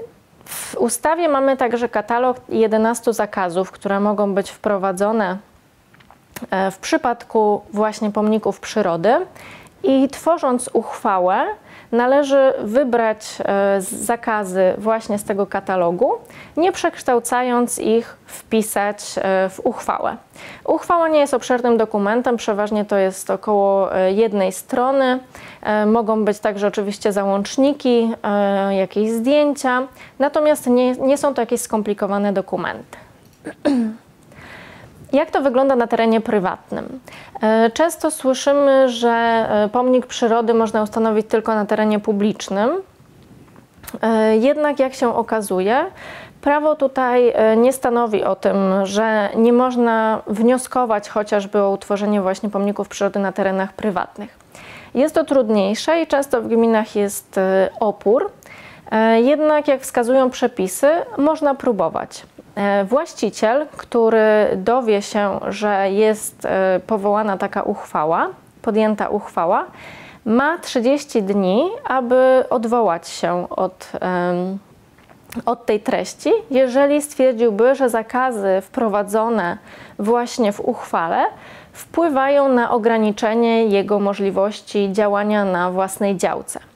w ustawie mamy także katalog 11 zakazów, które mogą być wprowadzone e, w przypadku właśnie pomników przyrody. I tworząc uchwałę, należy wybrać e, zakazy właśnie z tego katalogu, nie przekształcając ich, wpisać e, w uchwałę. Uchwała nie jest obszernym dokumentem, przeważnie to jest około e, jednej strony. Mogą być także oczywiście załączniki, jakieś zdjęcia, natomiast nie, nie są to jakieś skomplikowane dokumenty. [clears throat] Jak to wygląda na terenie prywatnym? E, często słyszymy, że e, pomnik przyrody można ustanowić tylko na terenie publicznym. E, jednak, jak się okazuje, prawo tutaj nie stanowi o tym, że nie można wnioskować chociażby o utworzenie właśnie pomników przyrody na terenach prywatnych. Jest to trudniejsze i często w gminach jest opór. Jednak, jak wskazują przepisy, można próbować. E, właściciel, który dowie się, że jest e, powołana taka uchwała, podjęta uchwała, ma 30 dni, aby odwołać się od, od tej treści, jeżeli stwierdziłby, że zakazy wprowadzone właśnie w uchwale wpływają na ograniczenie jego możliwości działania na własnej działce.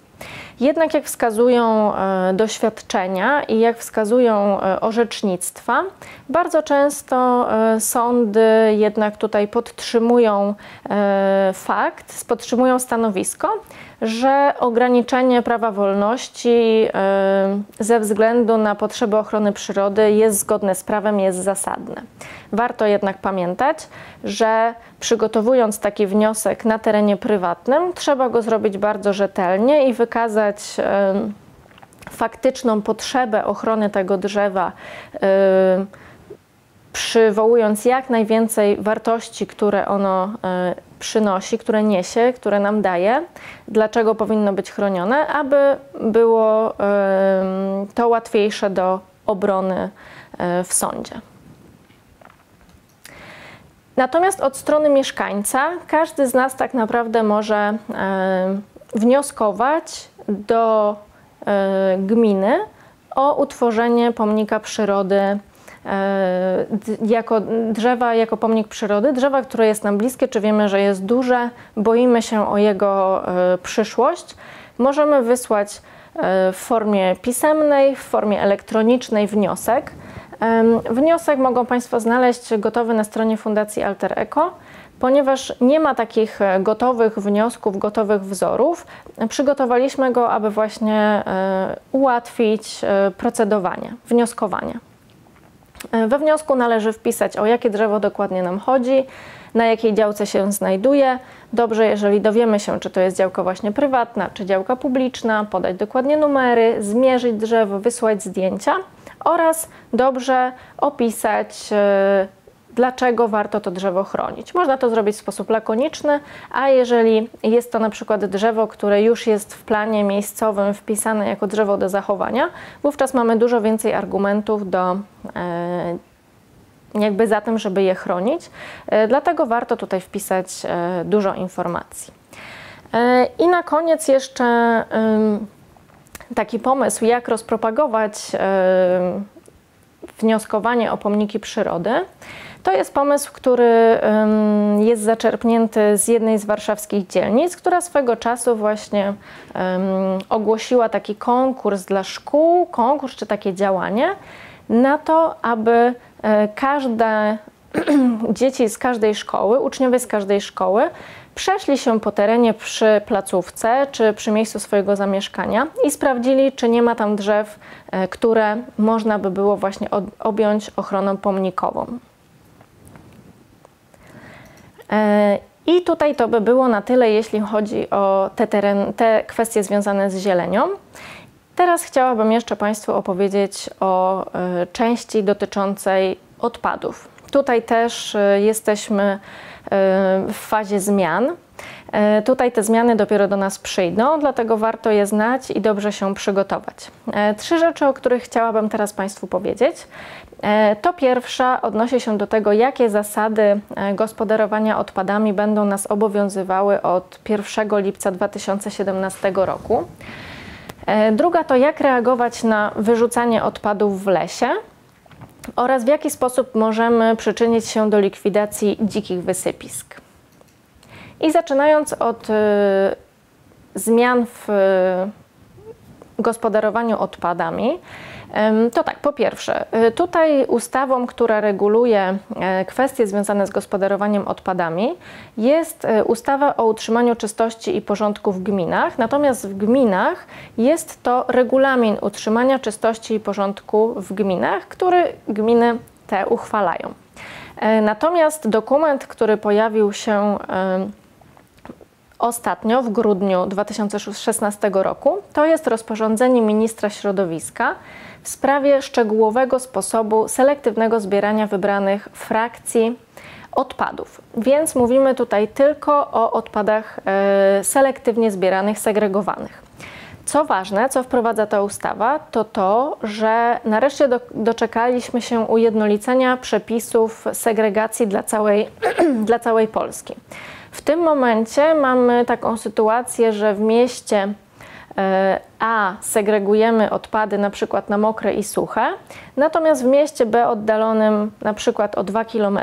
Jednak jak wskazują e, doświadczenia i jak wskazują e, orzecznictwa, bardzo często e, sądy jednak tutaj podtrzymują fakt, podtrzymują stanowisko, że ograniczenie prawa wolności ze względu na potrzeby ochrony przyrody jest zgodne z prawem, jest zasadne. Warto jednak pamiętać, że przygotowując taki wniosek na terenie prywatnym, trzeba go zrobić bardzo rzetelnie i wykazać faktyczną potrzebę ochrony tego drzewa przywołując jak najwięcej wartości, które ono przynosi, które niesie, które nam daje, dlaczego powinno być chronione, aby było to łatwiejsze do obrony e, w sądzie. Natomiast od strony mieszkańca każdy z nas tak naprawdę może e, wnioskować do gminy o utworzenie pomnika przyrody E, jako drzewa, jako pomnik przyrody, drzewa, które jest nam bliskie, czy wiemy, że jest duże, boimy się o jego e, przyszłość, możemy wysłać e, w formie pisemnej, w formie elektronicznej wniosek Wniosek mogą Państwo znaleźć gotowy na stronie Fundacji Alter Eco. Ponieważ nie ma takich e, gotowych wniosków, gotowych wzorów, przygotowaliśmy go, aby właśnie e, ułatwić e, procedowanie, wnioskowanie. We wniosku należy wpisać, o jakie drzewo dokładnie nam chodzi, na jakiej działce się znajduje. Dobrze, jeżeli dowiemy się, czy to jest działka właśnie prywatna, czy działka publiczna, podać dokładnie numery, zmierzyć drzewo, wysłać zdjęcia oraz dobrze opisać dlaczego warto to drzewo chronić. Można to zrobić w sposób lakoniczny, a jeżeli jest to na przykład drzewo, które już jest w planie miejscowym wpisane jako drzewo do zachowania, wówczas mamy dużo więcej argumentów do e, jakby za tym, żeby je chronić. E, dlatego warto tutaj wpisać e, dużo informacji. I na koniec jeszcze taki pomysł, jak rozpropagować wnioskowanie o pomniki przyrody. To jest pomysł, który jest zaczerpnięty z jednej z warszawskich dzielnic, która swego czasu właśnie ogłosiła taki konkurs dla szkół, konkurs czy takie działanie na to, aby e, każde [clears throat] dzieci z każdej szkoły, uczniowie z każdej szkoły przeszli się po terenie przy placówce czy przy miejscu swojego zamieszkania i sprawdzili, czy nie ma tam drzew, e, które można by było właśnie objąć ochroną pomnikową. E, I tutaj to by było na tyle, jeśli chodzi o te, teren, te kwestie związane z zielenią. Teraz chciałabym jeszcze Państwu opowiedzieć o e, części dotyczącej odpadów. Tutaj też e, jesteśmy w fazie zmian. Tutaj te zmiany dopiero do nas przyjdą, dlatego warto je znać i dobrze się przygotować. Trzy rzeczy, o których chciałabym teraz Państwu powiedzieć. E, to pierwsza odnosi się do tego, jakie zasady e, gospodarowania odpadami będą nas obowiązywały od 1 lipca 2017 roku. E, druga to jak reagować na wyrzucanie odpadów w lesie oraz w jaki sposób możemy przyczynić się do likwidacji dzikich wysypisk. I zaczynając od zmian w gospodarowaniu odpadami, to tak, po pierwsze, y, tutaj ustawą, która reguluje e, kwestie związane z gospodarowaniem odpadami, jest e, ustawa o utrzymaniu czystości i porządku w gminach. Natomiast w gminach jest to regulamin utrzymania czystości i porządku w gminach, który gminy te uchwalają. E, natomiast dokument, który pojawił się ostatnio, w grudniu 2016 roku, to jest rozporządzenie ministra środowiska w sprawie szczegółowego sposobu selektywnego zbierania wybranych frakcji odpadów. Więc mówimy tutaj tylko o odpadach e, selektywnie zbieranych, segregowanych. Co ważne, co wprowadza ta ustawa, to to, że nareszcie do, doczekaliśmy się ujednolicenia przepisów segregacji dla całej, [clears throat] dla całej Polski. W tym momencie mamy taką sytuację, że w mieście e, A segregujemy odpady na przykład na mokre i suche, natomiast w mieście B oddalonym na przykład o 2 km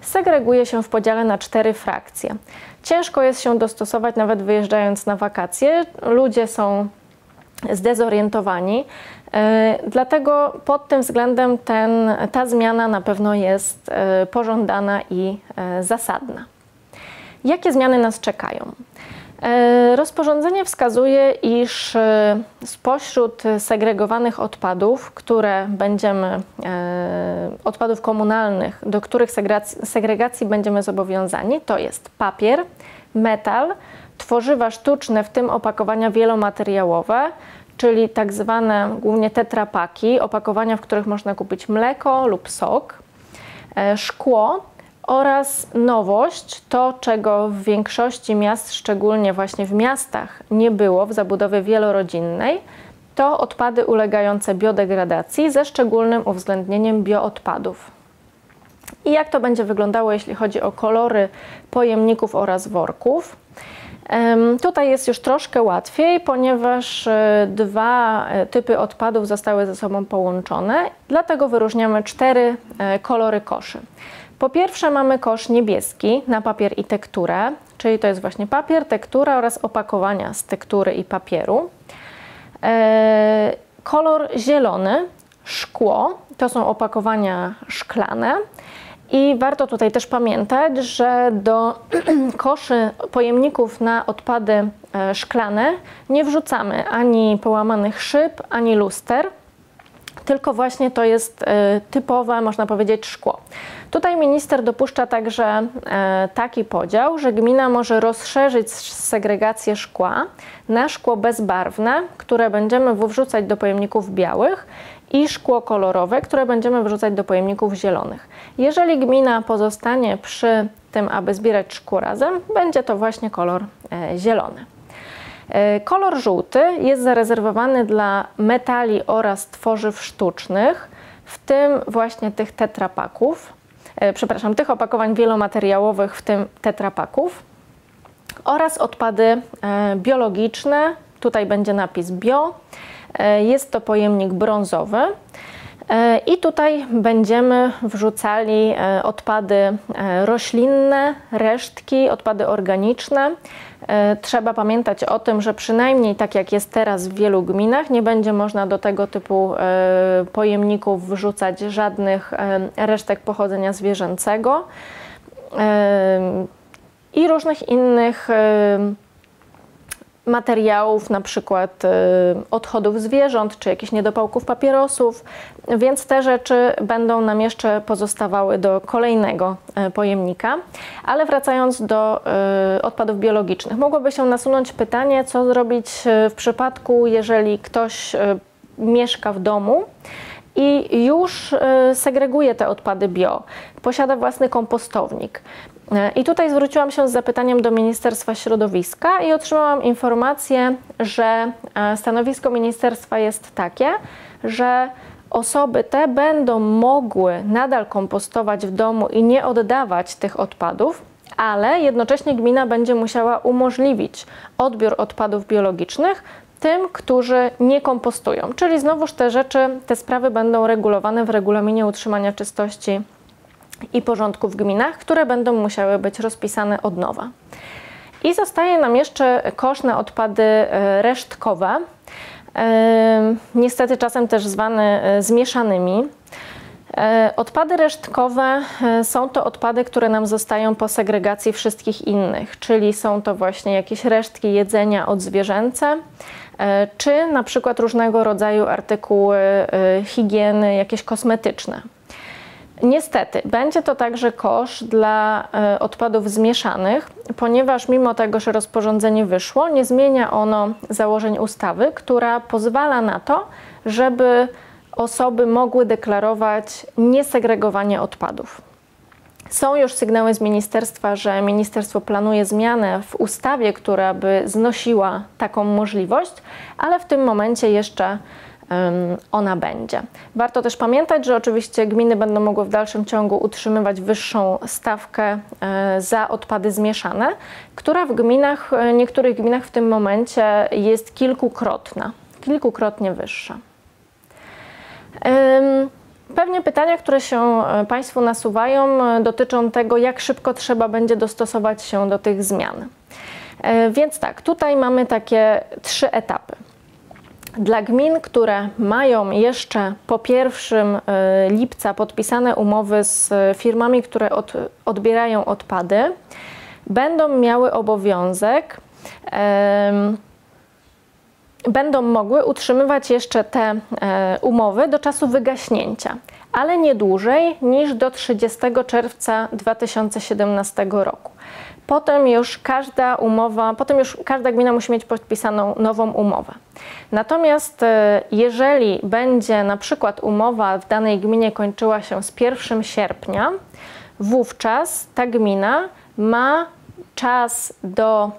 segreguje się w podziale na cztery frakcje. Ciężko jest się dostosować nawet wyjeżdżając na wakacje. Ludzie są zdezorientowani. E, dlatego pod tym względem ten, ta zmiana na pewno jest e, pożądana i zasadna. Jakie zmiany nas czekają? E, rozporządzenie wskazuje, iż e, spośród segregowanych odpadów, które będziemy, e, odpadów komunalnych, do których segregacji będziemy zobowiązani, to jest papier, metal, tworzywa sztuczne, w tym opakowania wielomateriałowe, czyli tak zwane głównie tetrapaki, opakowania, w których można kupić mleko lub sok, szkło, oraz nowość, to czego w większości miast, szczególnie właśnie w miastach, nie było w zabudowie wielorodzinnej, to odpady ulegające biodegradacji ze szczególnym uwzględnieniem bioodpadów. I jak to będzie wyglądało, jeśli chodzi o kolory pojemników oraz worków? Tutaj jest już troszkę łatwiej, ponieważ e, dwa e, typy odpadów zostały ze sobą połączone, dlatego wyróżniamy cztery e, kolory koszy. Po pierwsze mamy kosz niebieski na papier i tekturę, czyli to jest właśnie papier, tektura oraz opakowania z tektury i papieru. E, kolor zielony, szkło. To są opakowania szklane. I warto tutaj też pamiętać, że do [clears throat] koszy pojemników na odpady e, szklane nie wrzucamy ani połamanych szyb, ani luster, tylko właśnie to jest e, typowe, można powiedzieć, szkło. Tutaj minister dopuszcza także e, taki podział, że gmina może rozszerzyć segregację szkła na szkło bezbarwne, które będziemy wrzucać do pojemników białych i szkło kolorowe, które będziemy wrzucać do pojemników zielonych. Jeżeli gmina pozostanie przy tym, aby zbierać szkło razem, będzie to właśnie kolor e, zielony. E, kolor żółty jest zarezerwowany dla metali oraz tworzyw sztucznych, w tym właśnie tych tetrapaków, e, przepraszam, tych opakowań wielomateriałowych, w tym tetrapaków oraz odpady biologiczne. Tutaj będzie napis bio E, jest to pojemnik brązowy. E, I tutaj będziemy wrzucali e, odpady roślinne, resztki, odpady organiczne. Trzeba pamiętać o tym, że przynajmniej tak jak jest teraz w wielu gminach, nie będzie można do tego typu pojemników wrzucać żadnych resztek pochodzenia zwierzęcego i różnych innych materiałów, na przykład y, odchodów zwierząt czy jakichś niedopałków papierosów, więc te rzeczy będą nam jeszcze pozostawały do kolejnego y, pojemnika. Ale wracając do y, odpadów biologicznych, mogłoby się nasunąć pytanie, co zrobić w przypadku, jeżeli ktoś mieszka w domu i już segreguje te odpady bio, posiada własny kompostownik. I tutaj zwróciłam się z zapytaniem do Ministerstwa Środowiska i otrzymałam informację, że e, stanowisko ministerstwa jest takie, że osoby te będą mogły nadal kompostować w domu i nie oddawać tych odpadów, ale jednocześnie gmina będzie musiała umożliwić odbiór odpadów biologicznych tym, którzy nie kompostują. Czyli znowuż te rzeczy, te sprawy będą regulowane w regulaminie utrzymania czystości i porządku w gminach, które będą musiały być rozpisane od nowa. I zostaje nam jeszcze kosz na odpady e, resztkowe, e, niestety czasem też zwane e, zmieszanymi. Odpady resztkowe są to odpady, które nam zostają po segregacji wszystkich innych, czyli są to właśnie jakieś resztki jedzenia odzwierzęce, czy na przykład różnego rodzaju artykuły higieny, jakieś kosmetyczne. Niestety, będzie to także kosz dla e, odpadów zmieszanych, ponieważ mimo tego, że rozporządzenie wyszło, nie zmienia ono założeń ustawy, która pozwala na to, żeby osoby mogły deklarować niesegregowanie odpadów. Są już sygnały z ministerstwa, że ministerstwo planuje zmianę w ustawie, która by znosiła taką możliwość, ale w tym momencie jeszcze ona będzie. Warto też pamiętać, że oczywiście gminy będą mogły w dalszym ciągu utrzymywać wyższą stawkę e, za odpady zmieszane, która w gminach, e, niektórych gminach w tym momencie jest kilkukrotna, kilkukrotnie wyższa. Pewnie pytania, które się e, Państwu nasuwają, dotyczą tego, jak szybko trzeba będzie dostosować się do tych zmian. Więc tak, tutaj mamy takie trzy etapy. Dla gmin, które mają jeszcze po 1 e, lipca podpisane umowy z firmami, które od, odbierają odpady, będą miały obowiązek, będą mogły utrzymywać jeszcze te e, umowy do czasu wygaśnięcia, ale nie dłużej niż do 30 czerwca 2017 roku. Potem już każda umowa, potem już każda gmina musi mieć podpisaną nową umowę. Natomiast e, jeżeli będzie na przykład umowa w danej gminie kończyła się z 1 sierpnia, wówczas ta gmina ma czas do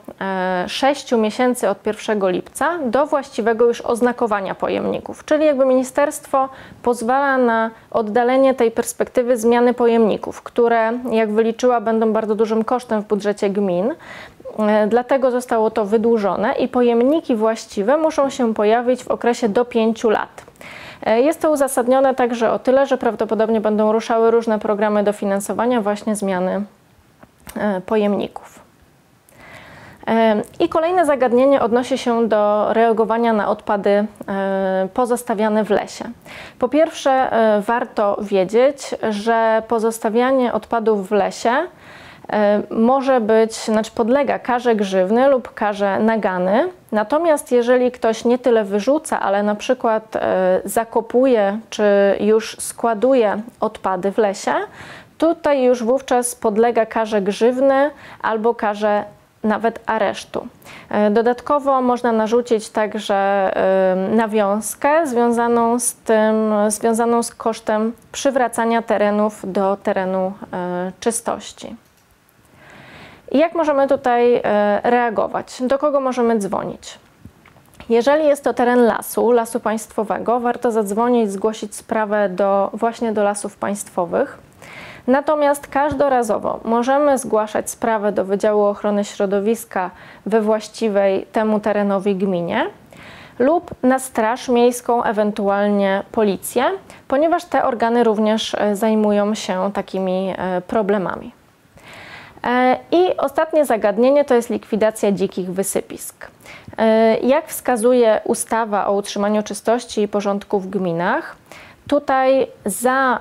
6 e, miesięcy od 1 lipca do właściwego już oznakowania pojemników. Czyli jakby ministerstwo pozwala na oddalenie tej perspektywy zmiany pojemników, które jak wyliczyła będą bardzo dużym kosztem w budżecie gmin. E, dlatego zostało to wydłużone i pojemniki właściwe muszą się pojawić w okresie do 5 lat. E, jest to uzasadnione także o tyle, że prawdopodobnie będą ruszały różne programy dofinansowania właśnie zmiany pojemników. I kolejne zagadnienie odnosi się do reagowania na odpady pozostawiane w lesie. Po pierwsze, warto wiedzieć, że pozostawianie odpadów w lesie E, może być, znaczy podlega karze grzywny lub karze nagany. Natomiast jeżeli ktoś nie tyle wyrzuca, ale na przykład e, zakopuje czy już składuje odpady w lesie, tutaj już wówczas podlega karze grzywny albo karze nawet aresztu. E, dodatkowo można narzucić także nawiązkę związaną z tym, związaną z kosztem przywracania terenów do terenu czystości. I jak możemy tutaj e, reagować? Do kogo możemy dzwonić? Jeżeli jest to teren lasu, lasu państwowego, warto zadzwonić, zgłosić sprawę do, właśnie do lasów państwowych. Natomiast każdorazowo możemy zgłaszać sprawę do Wydziału Ochrony Środowiska we właściwej temu terenowi gminie lub na Straż Miejską, ewentualnie policję, ponieważ te organy również e, zajmują się takimi e, problemami. E, I ostatnie zagadnienie to jest likwidacja dzikich wysypisk. Jak wskazuje ustawa o utrzymaniu czystości i porządku w gminach, tutaj za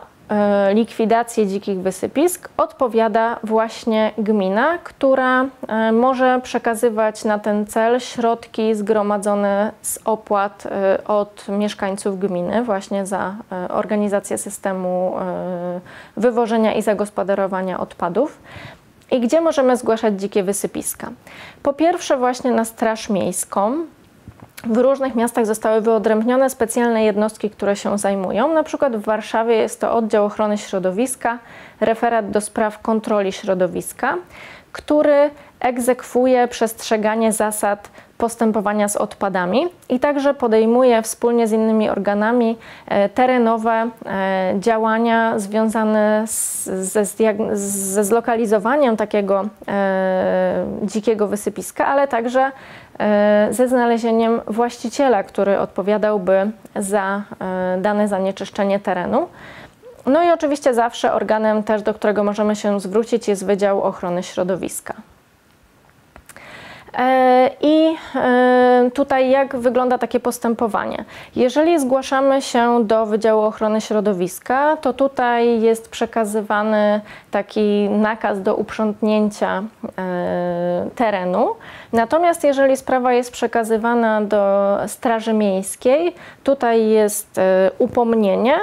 likwidację dzikich wysypisk odpowiada właśnie gmina, która może przekazywać na ten cel środki zgromadzone z opłat od mieszkańców gminy, właśnie za organizację systemu wywożenia i zagospodarowania odpadów. I gdzie możemy zgłaszać dzikie wysypiska? Po pierwsze, właśnie na Straż Miejską. W różnych miastach zostały wyodrębnione specjalne jednostki, które się zajmują. Na przykład w Warszawie jest to oddział ochrony środowiska, referat do spraw kontroli środowiska, który egzekwuje przestrzeganie zasad postępowania z odpadami i także podejmuje wspólnie z innymi organami e, terenowe e, działania związane z, ze, ze zlokalizowaniem takiego e, dzikiego wysypiska, ale także ze znalezieniem właściciela, który odpowiadałby za dane zanieczyszczenie terenu. No i oczywiście zawsze organem też, do którego możemy się zwrócić jest Wydział Ochrony Środowiska. E, I e, tutaj jak wygląda takie postępowanie? Jeżeli zgłaszamy się do Wydziału Ochrony Środowiska, to tutaj jest przekazywany taki nakaz do uprzątnięcia e, terenu. Natomiast jeżeli sprawa jest przekazywana do Straży Miejskiej, tutaj jest upomnienie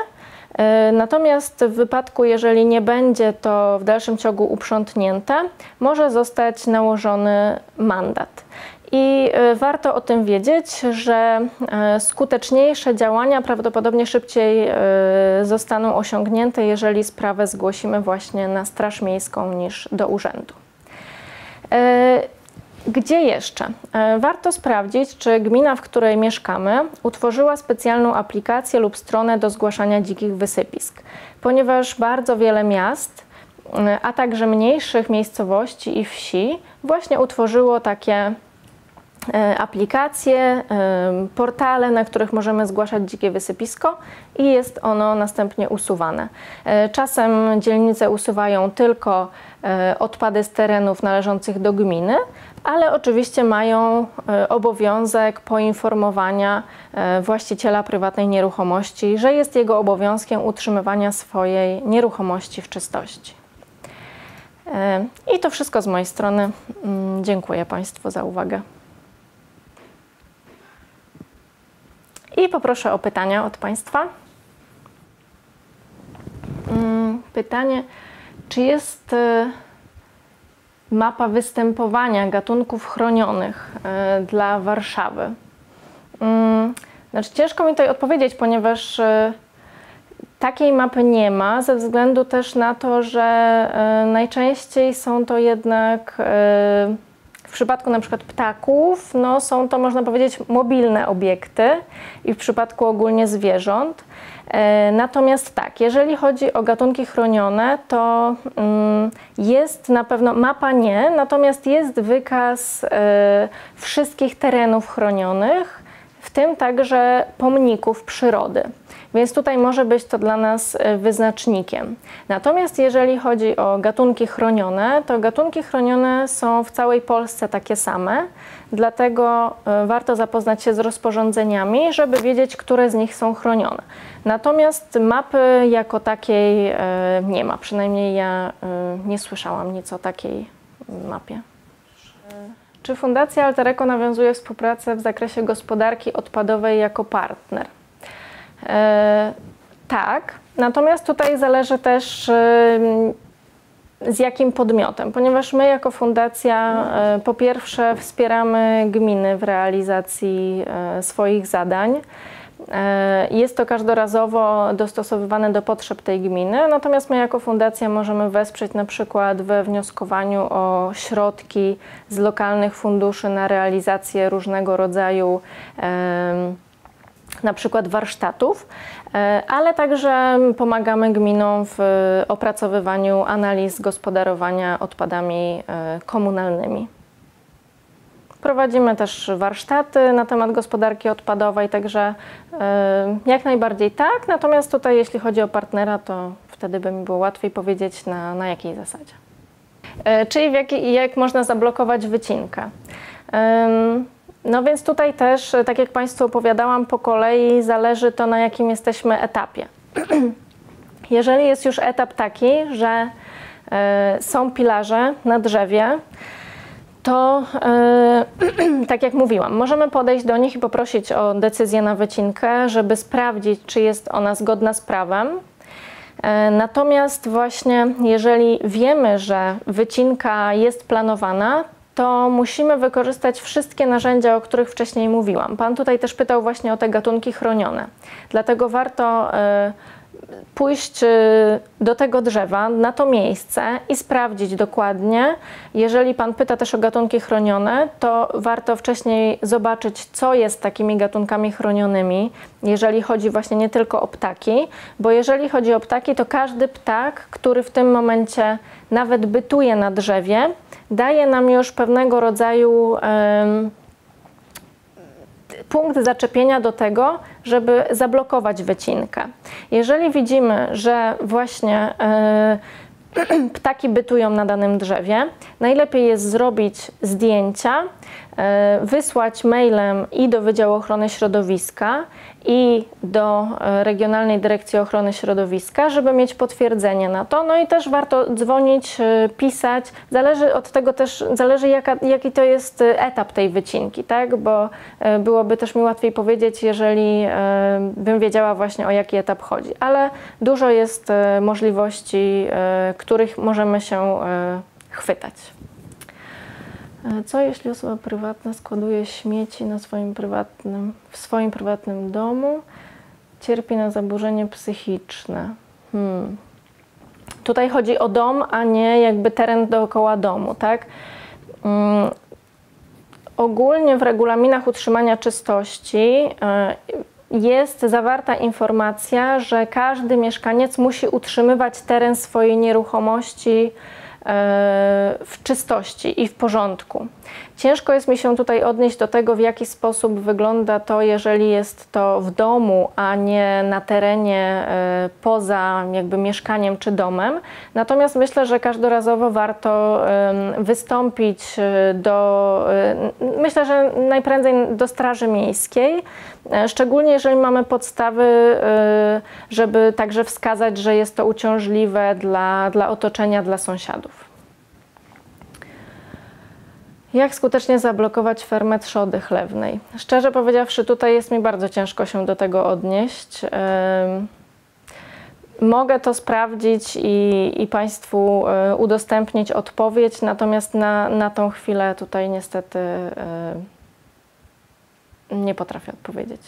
natomiast w wypadku, jeżeli nie będzie to w dalszym ciągu uprzątnięte, może zostać nałożony mandat. I e, warto o tym wiedzieć, że e, skuteczniejsze działania prawdopodobnie szybciej zostaną osiągnięte, jeżeli sprawę zgłosimy właśnie na Straż Miejską niż do urzędu. Gdzie jeszcze? E, warto sprawdzić, czy gmina, w której mieszkamy, utworzyła specjalną aplikację lub stronę do zgłaszania dzikich wysypisk, ponieważ bardzo wiele miast, e, a także mniejszych miejscowości i wsi właśnie utworzyło takie e, aplikacje, portale, na których możemy zgłaszać dzikie wysypisko i jest ono następnie usuwane. Czasem dzielnice usuwają tylko odpady z terenów należących do gminy, ale oczywiście mają e, obowiązek poinformowania e, właściciela prywatnej nieruchomości, że jest jego obowiązkiem utrzymywania swojej nieruchomości w czystości. E, I to wszystko z mojej strony. Mm, dziękuję Państwu za uwagę. I poproszę o pytania od Państwa. Mm, pytanie, czy jest mapa występowania gatunków chronionych e, dla Warszawy? Mm, znaczy, ciężko mi tutaj odpowiedzieć, ponieważ e, takiej mapy nie ma, ze względu też na to, że e, najczęściej są to jednak w przypadku na przykład ptaków, no są to można powiedzieć mobilne obiekty i w przypadku ogólnie zwierząt. E, natomiast tak, jeżeli chodzi o gatunki chronione, to mm, jest na pewno, mapa nie, natomiast jest wykaz e, wszystkich terenów chronionych, w tym także pomników przyrody. Więc tutaj może być to dla nas e, wyznacznikiem. Natomiast jeżeli chodzi o gatunki chronione, to gatunki chronione są w całej Polsce takie same, dlatego e, warto zapoznać się z rozporządzeniami, żeby wiedzieć, które z nich są chronione. Natomiast mapy jako takiej e, nie ma, przynajmniej ja nie słyszałam nic o takiej mapie. Czy Fundacja Altereco nawiązuje współpracę w zakresie gospodarki odpadowej jako partner? E, tak, natomiast tutaj zależy też e, z jakim podmiotem, ponieważ my jako fundacja e, po pierwsze wspieramy gminy w realizacji e, swoich zadań. E, jest to każdorazowo dostosowywane do potrzeb tej gminy, natomiast my jako fundacja możemy wesprzeć na przykład we wnioskowaniu o środki z lokalnych funduszy na realizację różnego rodzaju na przykład warsztatów, e, ale także pomagamy gminom w opracowywaniu analiz gospodarowania odpadami e, komunalnymi. Prowadzimy też warsztaty na temat gospodarki odpadowej, także e, jak najbardziej tak. Natomiast tutaj, jeśli chodzi o partnera, to wtedy by mi było łatwiej powiedzieć na, na jakiej zasadzie. Czyli jak, jak można zablokować wycinkę. No więc tutaj też, tak jak Państwu opowiadałam, po kolei zależy to, na jakim jesteśmy etapie. [clears throat] Jeżeli jest już etap taki, że y, są pilarze na drzewie, to y, [clears throat] tak jak mówiłam, możemy podejść do nich i poprosić o decyzję na wycinkę, żeby sprawdzić, czy jest ona zgodna z prawem. E, natomiast właśnie jeżeli wiemy, że wycinka jest planowana, to musimy wykorzystać wszystkie narzędzia, o których wcześniej mówiłam. Pan tutaj też pytał właśnie o te gatunki chronione. Dlatego warto e, pójść e, do tego drzewa, na to miejsce i sprawdzić dokładnie. Jeżeli Pan pyta też o gatunki chronione, to warto wcześniej zobaczyć, co jest takimi gatunkami chronionymi, jeżeli chodzi właśnie nie tylko o ptaki, bo jeżeli chodzi o ptaki, to każdy ptak, który w tym momencie nawet bytuje na drzewie, daje nam już pewnego rodzaju punkt zaczepienia do tego, żeby zablokować wycinkę. Jeżeli widzimy, że właśnie e, [clears throat] ptaki bytują na danym drzewie, najlepiej jest zrobić zdjęcia, wysłać mailem i do Wydziału Ochrony Środowiska i do e, Regionalnej Dyrekcji Ochrony Środowiska, żeby mieć potwierdzenie na to. No i też warto dzwonić, e, pisać. Zależy od tego też, zależy jaka, jaki to jest etap tej wycinki, tak? Bo byłoby też mi łatwiej powiedzieć, jeżeli bym wiedziała właśnie o jaki etap chodzi. Ale dużo jest możliwości, których możemy się chwytać. Co jeśli osoba prywatna składuje śmieci na swoim prywatnym, w swoim prywatnym domu, cierpi na zaburzenie psychiczne? Hmm. Tutaj chodzi o dom, a nie jakby teren dookoła domu, tak? Hmm. Ogólnie w regulaminach utrzymania czystości e, jest zawarta informacja, że każdy mieszkaniec musi utrzymywać teren swojej nieruchomości w czystości i w porządku. Ciężko jest mi się tutaj odnieść do tego, w jaki sposób wygląda to, jeżeli jest to w domu, a nie na terenie e, poza jakby mieszkaniem czy domem. Natomiast myślę, że każdorazowo warto wystąpić e, do, e, myślę, że najprędzej do Straży Miejskiej, szczególnie jeżeli mamy podstawy, żeby także wskazać, że jest to uciążliwe dla, dla otoczenia, dla sąsiadów. Jak skutecznie zablokować fermę trzody chlewnej? Szczerze powiedziawszy, tutaj jest mi bardzo ciężko się do tego odnieść. Mogę to sprawdzić i, i Państwu e, udostępnić odpowiedź, natomiast na, na tą chwilę tutaj niestety nie potrafię odpowiedzieć.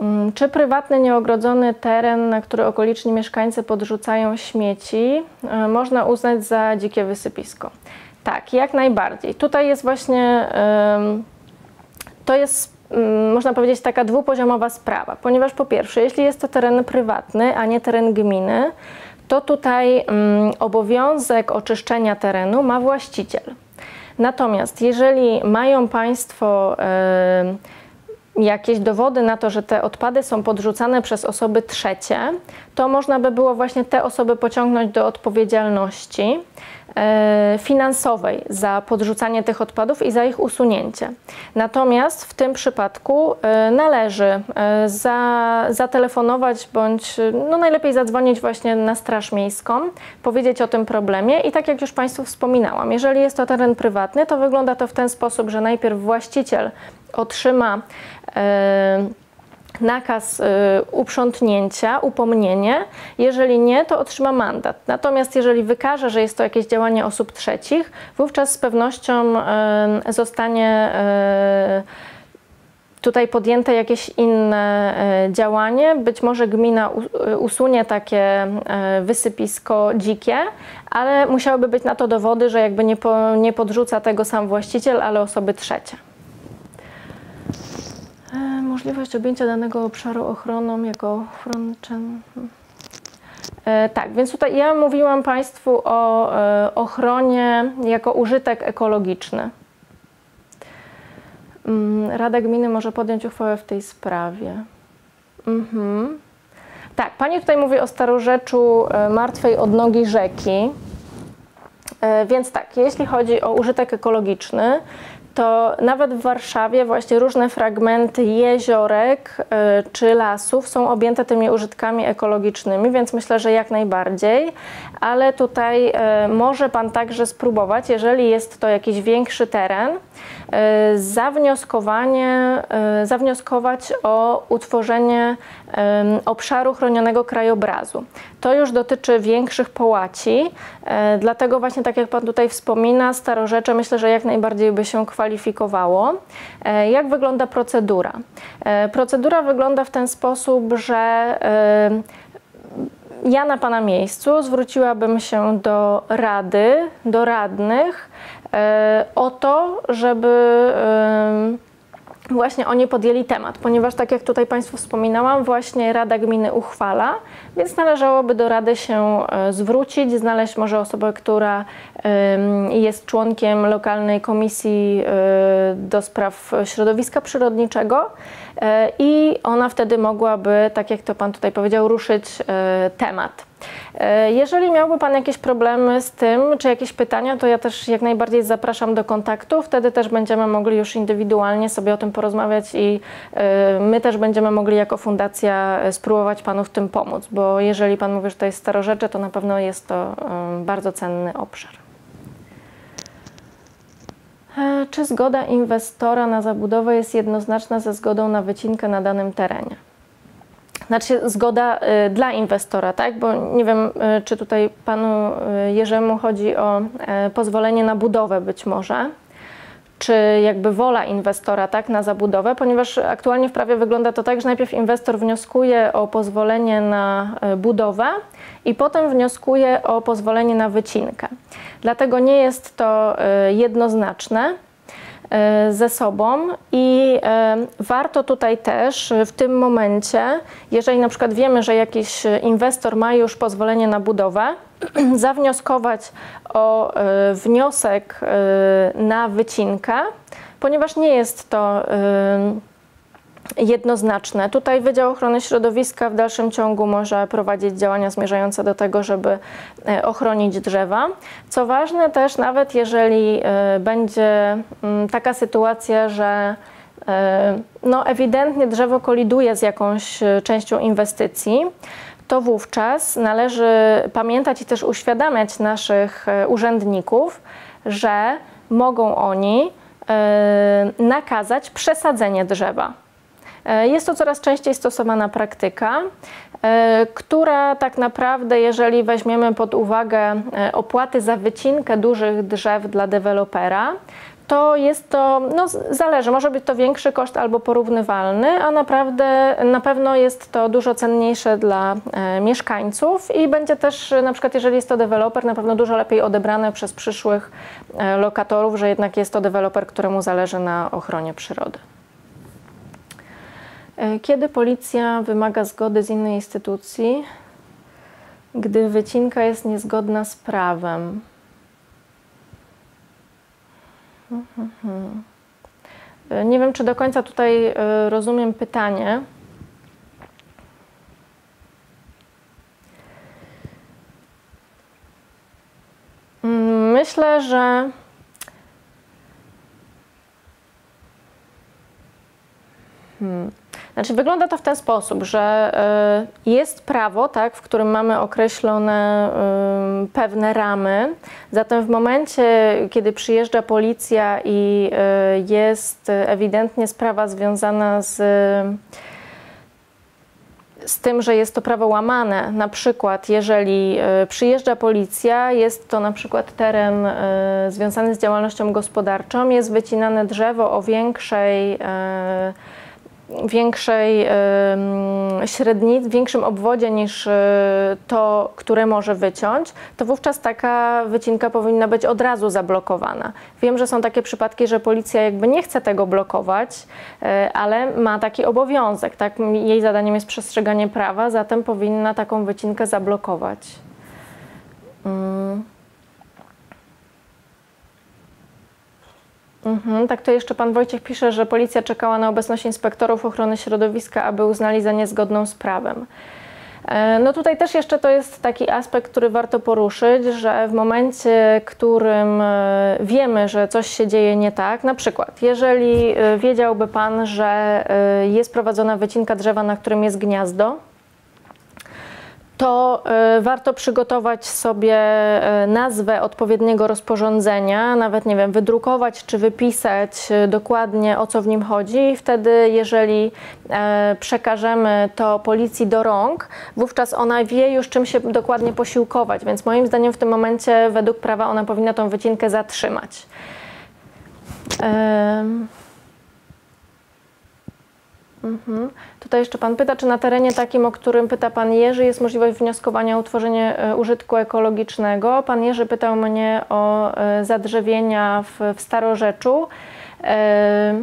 Mm, czy prywatny, nieogrodzony teren, na który okoliczni mieszkańcy podrzucają śmieci, e, można uznać za dzikie wysypisko? Tak, jak najbardziej. Tutaj jest właśnie, to jest można powiedzieć, taka dwupoziomowa sprawa, ponieważ po pierwsze, jeśli jest to teren prywatny, a nie teren gminy, to tutaj obowiązek oczyszczenia terenu ma właściciel. Natomiast jeżeli mają Państwo jakieś dowody na to, że te odpady są podrzucane przez osoby trzecie, to można by było właśnie te osoby pociągnąć do odpowiedzialności finansowej za podrzucanie tych odpadów i za ich usunięcie. Natomiast w tym przypadku e, należy e, za, zatelefonować bądź no najlepiej zadzwonić właśnie na Straż Miejską, powiedzieć o tym problemie i tak jak już Państwu wspominałam, jeżeli jest to teren prywatny, to wygląda to w ten sposób, że najpierw właściciel otrzyma e, nakaz y, uprzątnięcia, upomnienie. Jeżeli nie, to otrzyma mandat. Natomiast jeżeli wykaże, że jest to jakieś działanie osób trzecich, wówczas z pewnością y, zostanie y, tutaj podjęte jakieś inne działanie. Być może gmina usunie takie wysypisko dzikie, ale musiałyby być na to dowody, że jakby nie, nie podrzuca tego sam właściciel, ale osoby trzecie. E, możliwość objęcia danego obszaru ochroną jako frontchen. E, tak, więc tutaj ja mówiłam Państwu o e, ochronie jako użytek ekologiczny. Mm, Rada Gminy może podjąć uchwałę w tej sprawie. Mhm. Tak, Pani tutaj mówi o starorzeczu martwej odnogi rzeki. Więc tak, jeśli chodzi o użytek ekologiczny, to nawet w Warszawie właśnie różne fragmenty jeziorek y, czy lasów są objęte tymi użytkami ekologicznymi, więc myślę, że jak najbardziej. Ale tutaj y, może Pan także spróbować, jeżeli jest to jakiś większy teren, zawnioskowanie, zawnioskować o utworzenie obszaru chronionego krajobrazu. To już dotyczy większych połaci, dlatego właśnie tak jak Pan tutaj wspomina, starorzecze myślę, że jak najbardziej by się kwalifikowało. E, jak wygląda procedura? E, procedura wygląda w ten sposób, że e, ja na Pana miejscu zwróciłabym się do Rady, do radnych o to, żeby właśnie oni podjęli temat, ponieważ tak jak tutaj Państwu wspominałam, właśnie Rada Gminy uchwala, więc należałoby do Rady się e, zwrócić, znaleźć może osobę, która jest członkiem lokalnej komisji e, do spraw środowiska przyrodniczego. e, i ona wtedy mogłaby, tak jak to Pan tutaj powiedział, ruszyć temat. E, jeżeli miałby Pan jakieś problemy z tym, czy jakieś pytania, to ja też jak najbardziej zapraszam do kontaktu. Wtedy też będziemy mogli już indywidualnie sobie o tym porozmawiać i e, my też będziemy mogli jako fundacja e, spróbować Panu w tym pomóc, bo jeżeli Pan mówi, że to jest starorzecze, to na pewno jest to bardzo cenny obszar. Czy zgoda inwestora na zabudowę jest jednoznaczna ze zgodą na wycinkę na danym terenie? Znaczy zgoda y, dla inwestora, tak? Bo nie wiem, y, czy tutaj panu Jerzemu chodzi o pozwolenie na budowę być może, czy jakby wola inwestora, tak, na zabudowę, ponieważ aktualnie w prawie wygląda to tak, że najpierw inwestor wnioskuje o pozwolenie na budowę i potem wnioskuje o pozwolenie na wycinkę. Dlatego nie jest to jednoznaczne. E, ze sobą i e, warto tutaj też w tym momencie, jeżeli na przykład wiemy, że jakiś inwestor ma już pozwolenie na budowę, [clears throat] zawnioskować o e, wniosek na wycinkę, ponieważ nie jest to jednoznaczne. Tutaj Wydział Ochrony Środowiska w dalszym ciągu może prowadzić działania zmierzające do tego, żeby e, ochronić drzewa. Co ważne też, nawet jeżeli e, będzie mm, taka sytuacja, że e, no, ewidentnie drzewo koliduje z jakąś częścią inwestycji, to wówczas należy pamiętać i też uświadamiać naszych urzędników, że mogą oni nakazać przesadzenie drzewa. E, jest to coraz częściej stosowana praktyka, e, która tak naprawdę, jeżeli weźmiemy pod uwagę e, opłaty za wycinkę dużych drzew dla dewelopera, to jest to, no zależy, może być to większy koszt albo porównywalny, a naprawdę na pewno jest to dużo cenniejsze dla e, mieszkańców i będzie też na przykład jeżeli jest to deweloper, na pewno dużo lepiej odebrane przez przyszłych e, lokatorów, że jednak jest to deweloper, któremu zależy na ochronie przyrody. E, kiedy policja wymaga zgody z innej instytucji, gdy wycinka jest niezgodna z prawem? Nie wiem, czy do końca tutaj rozumiem pytanie. Mm, myślę, że Hmm. Znaczy, wygląda to w ten sposób, że y, jest prawo, tak, w którym mamy określone y, pewne ramy. Zatem w momencie, kiedy przyjeżdża policja i y, jest ewidentnie sprawa związana z z tym, że jest to prawo łamane. Na przykład, jeżeli przyjeżdża policja, jest to na przykład teren związany z działalnością gospodarczą, jest wycinane drzewo o większej większej średnicy, większym obwodzie niż e, to, które może wyciąć, to wówczas taka wycinka powinna być od razu zablokowana. Wiem, że są takie przypadki, że policja jakby nie chce tego blokować, e, ale ma taki obowiązek. Tak? Jej zadaniem jest przestrzeganie prawa, zatem powinna taką wycinkę zablokować. Mm. Mhm, tak to jeszcze pan Wojciech pisze, że policja czekała na obecność inspektorów ochrony środowiska, aby uznali za niezgodną z prawem. E, no tutaj też jeszcze to jest taki aspekt, który warto poruszyć, że w momencie, którym e, wiemy, że coś się dzieje nie tak, na przykład jeżeli e, wiedziałby Pan, że jest prowadzona wycinka drzewa, na którym jest gniazdo, to y, warto przygotować sobie y, nazwę odpowiedniego rozporządzenia, nawet nie wiem, wydrukować czy wypisać y, dokładnie o co w nim chodzi. Wtedy, jeżeli przekażemy to policji do rąk, wówczas ona wie już czym się dokładnie posiłkować. Więc moim zdaniem w tym momencie, według prawa, ona powinna tą wycinkę zatrzymać. Mhm. Tutaj jeszcze Pan pyta, czy na terenie takim, o którym pyta Pan Jerzy, jest możliwość wnioskowania o utworzenie e, użytku ekologicznego. Pan Jerzy pytał mnie o e, zadrzewienia w, w Starorzeczu. E,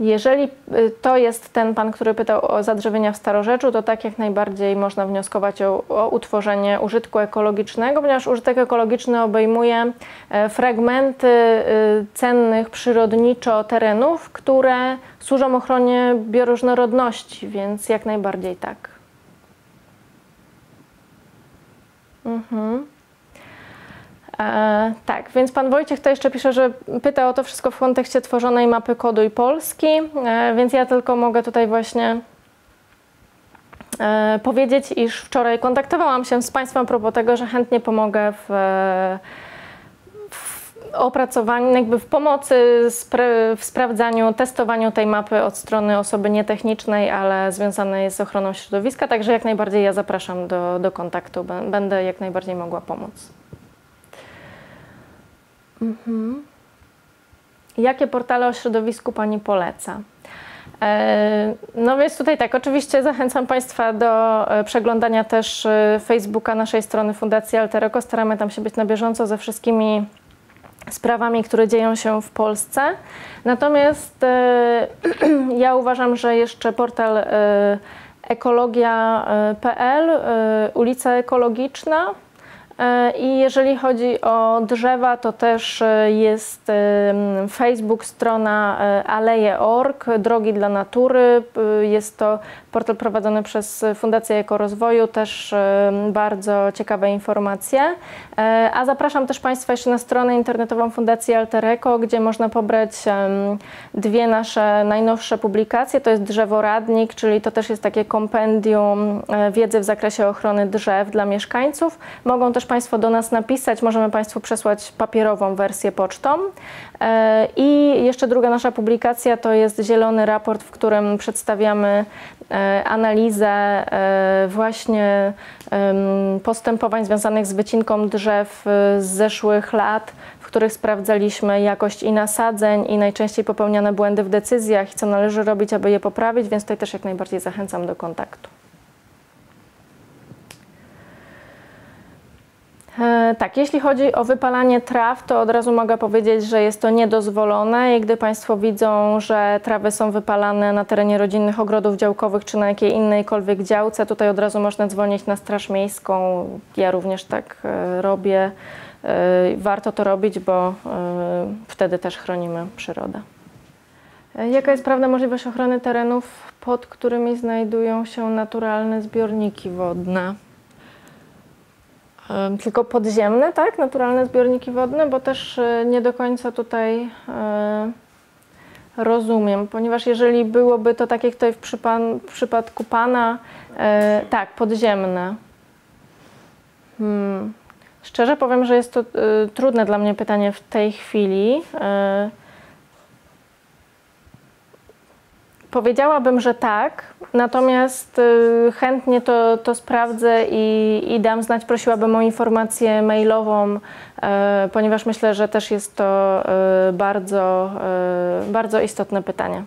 Jeżeli y, to jest ten pan, który pytał o zadrzewienia w Starorzeczu, to tak jak najbardziej można wnioskować o, o, utworzenie użytku ekologicznego, ponieważ użytek ekologiczny obejmuje e, fragmenty y, cennych przyrodniczo terenów, które służą ochronie bioróżnorodności, więc jak najbardziej tak. Mhm. E, tak, więc pan Wojciech to jeszcze pisze, że pyta o to wszystko w kontekście tworzonej mapy kodu i Polski, e, więc ja tylko mogę tutaj właśnie e, powiedzieć, iż wczoraj kontaktowałam się z Państwem propos tego, że chętnie pomogę w, w opracowaniu, jakby w pomocy w sprawdzaniu, testowaniu tej mapy od strony osoby nietechnicznej, ale związanej z ochroną środowiska, także jak najbardziej ja zapraszam do, do kontaktu, będę jak najbardziej mogła pomóc. Mhm. Jakie portale o środowisku Pani poleca? E, no więc tutaj tak, oczywiście zachęcam Państwa do e, przeglądania też e, Facebooka naszej strony Fundacji Altereko. Staramy tam się być na bieżąco ze wszystkimi sprawami, które dzieją się w Polsce. Natomiast [clears throat] ja uważam, że jeszcze portal ekologia.pl, ulica ekologiczna, I jeżeli chodzi o drzewa, to też e, jest Facebook, strona e, aleje.org, Drogi dla Natury. Jest to portal prowadzony przez Fundację Ekorozwoju, też bardzo ciekawe informacje. A zapraszam też Państwa jeszcze na stronę internetową Fundacji Altereko, gdzie można pobrać dwie nasze najnowsze publikacje. To jest Drzeworadnik, czyli to też jest takie kompendium wiedzy w zakresie ochrony drzew dla mieszkańców. Mogą też Państwo do nas napisać, możemy Państwu przesłać papierową wersję pocztą. E, I jeszcze druga nasza publikacja to jest zielony raport, w którym przedstawiamy e, analizę e, właśnie postępowań związanych z wycinką drzew z zeszłych lat, w których sprawdzaliśmy jakość i nasadzeń i najczęściej popełniane błędy w decyzjach i co należy robić, aby je poprawić, więc tutaj też jak najbardziej zachęcam do kontaktu. Tak, jeśli chodzi o wypalanie traw, to od razu mogę powiedzieć, że jest to niedozwolone i gdy Państwo widzą, że trawy są wypalane na terenie rodzinnych ogrodów działkowych czy na jakiej inniejkolwiek działce, tutaj od razu można dzwonić na Straż Miejską. Ja również tak e, robię. E, Warto to robić, bo e, wtedy też chronimy przyrodę. E, Jaka jest prawna możliwość ochrony terenów, pod którymi znajdują się naturalne zbiorniki wodne? Tylko podziemne, tak? Naturalne zbiorniki wodne, bo też e, nie do końca tutaj e, rozumiem, ponieważ jeżeli byłoby to tak jak tutaj w, w przypadku Pana, e, tak, podziemne. Hmm. Szczerze powiem, że jest to trudne dla mnie pytanie w tej chwili. E, Powiedziałabym, że tak, natomiast y, chętnie to, to sprawdzę i, i dam znać. Prosiłabym o informację mailową, e, ponieważ myślę, że też jest to e, bardzo, e, bardzo istotne pytanie.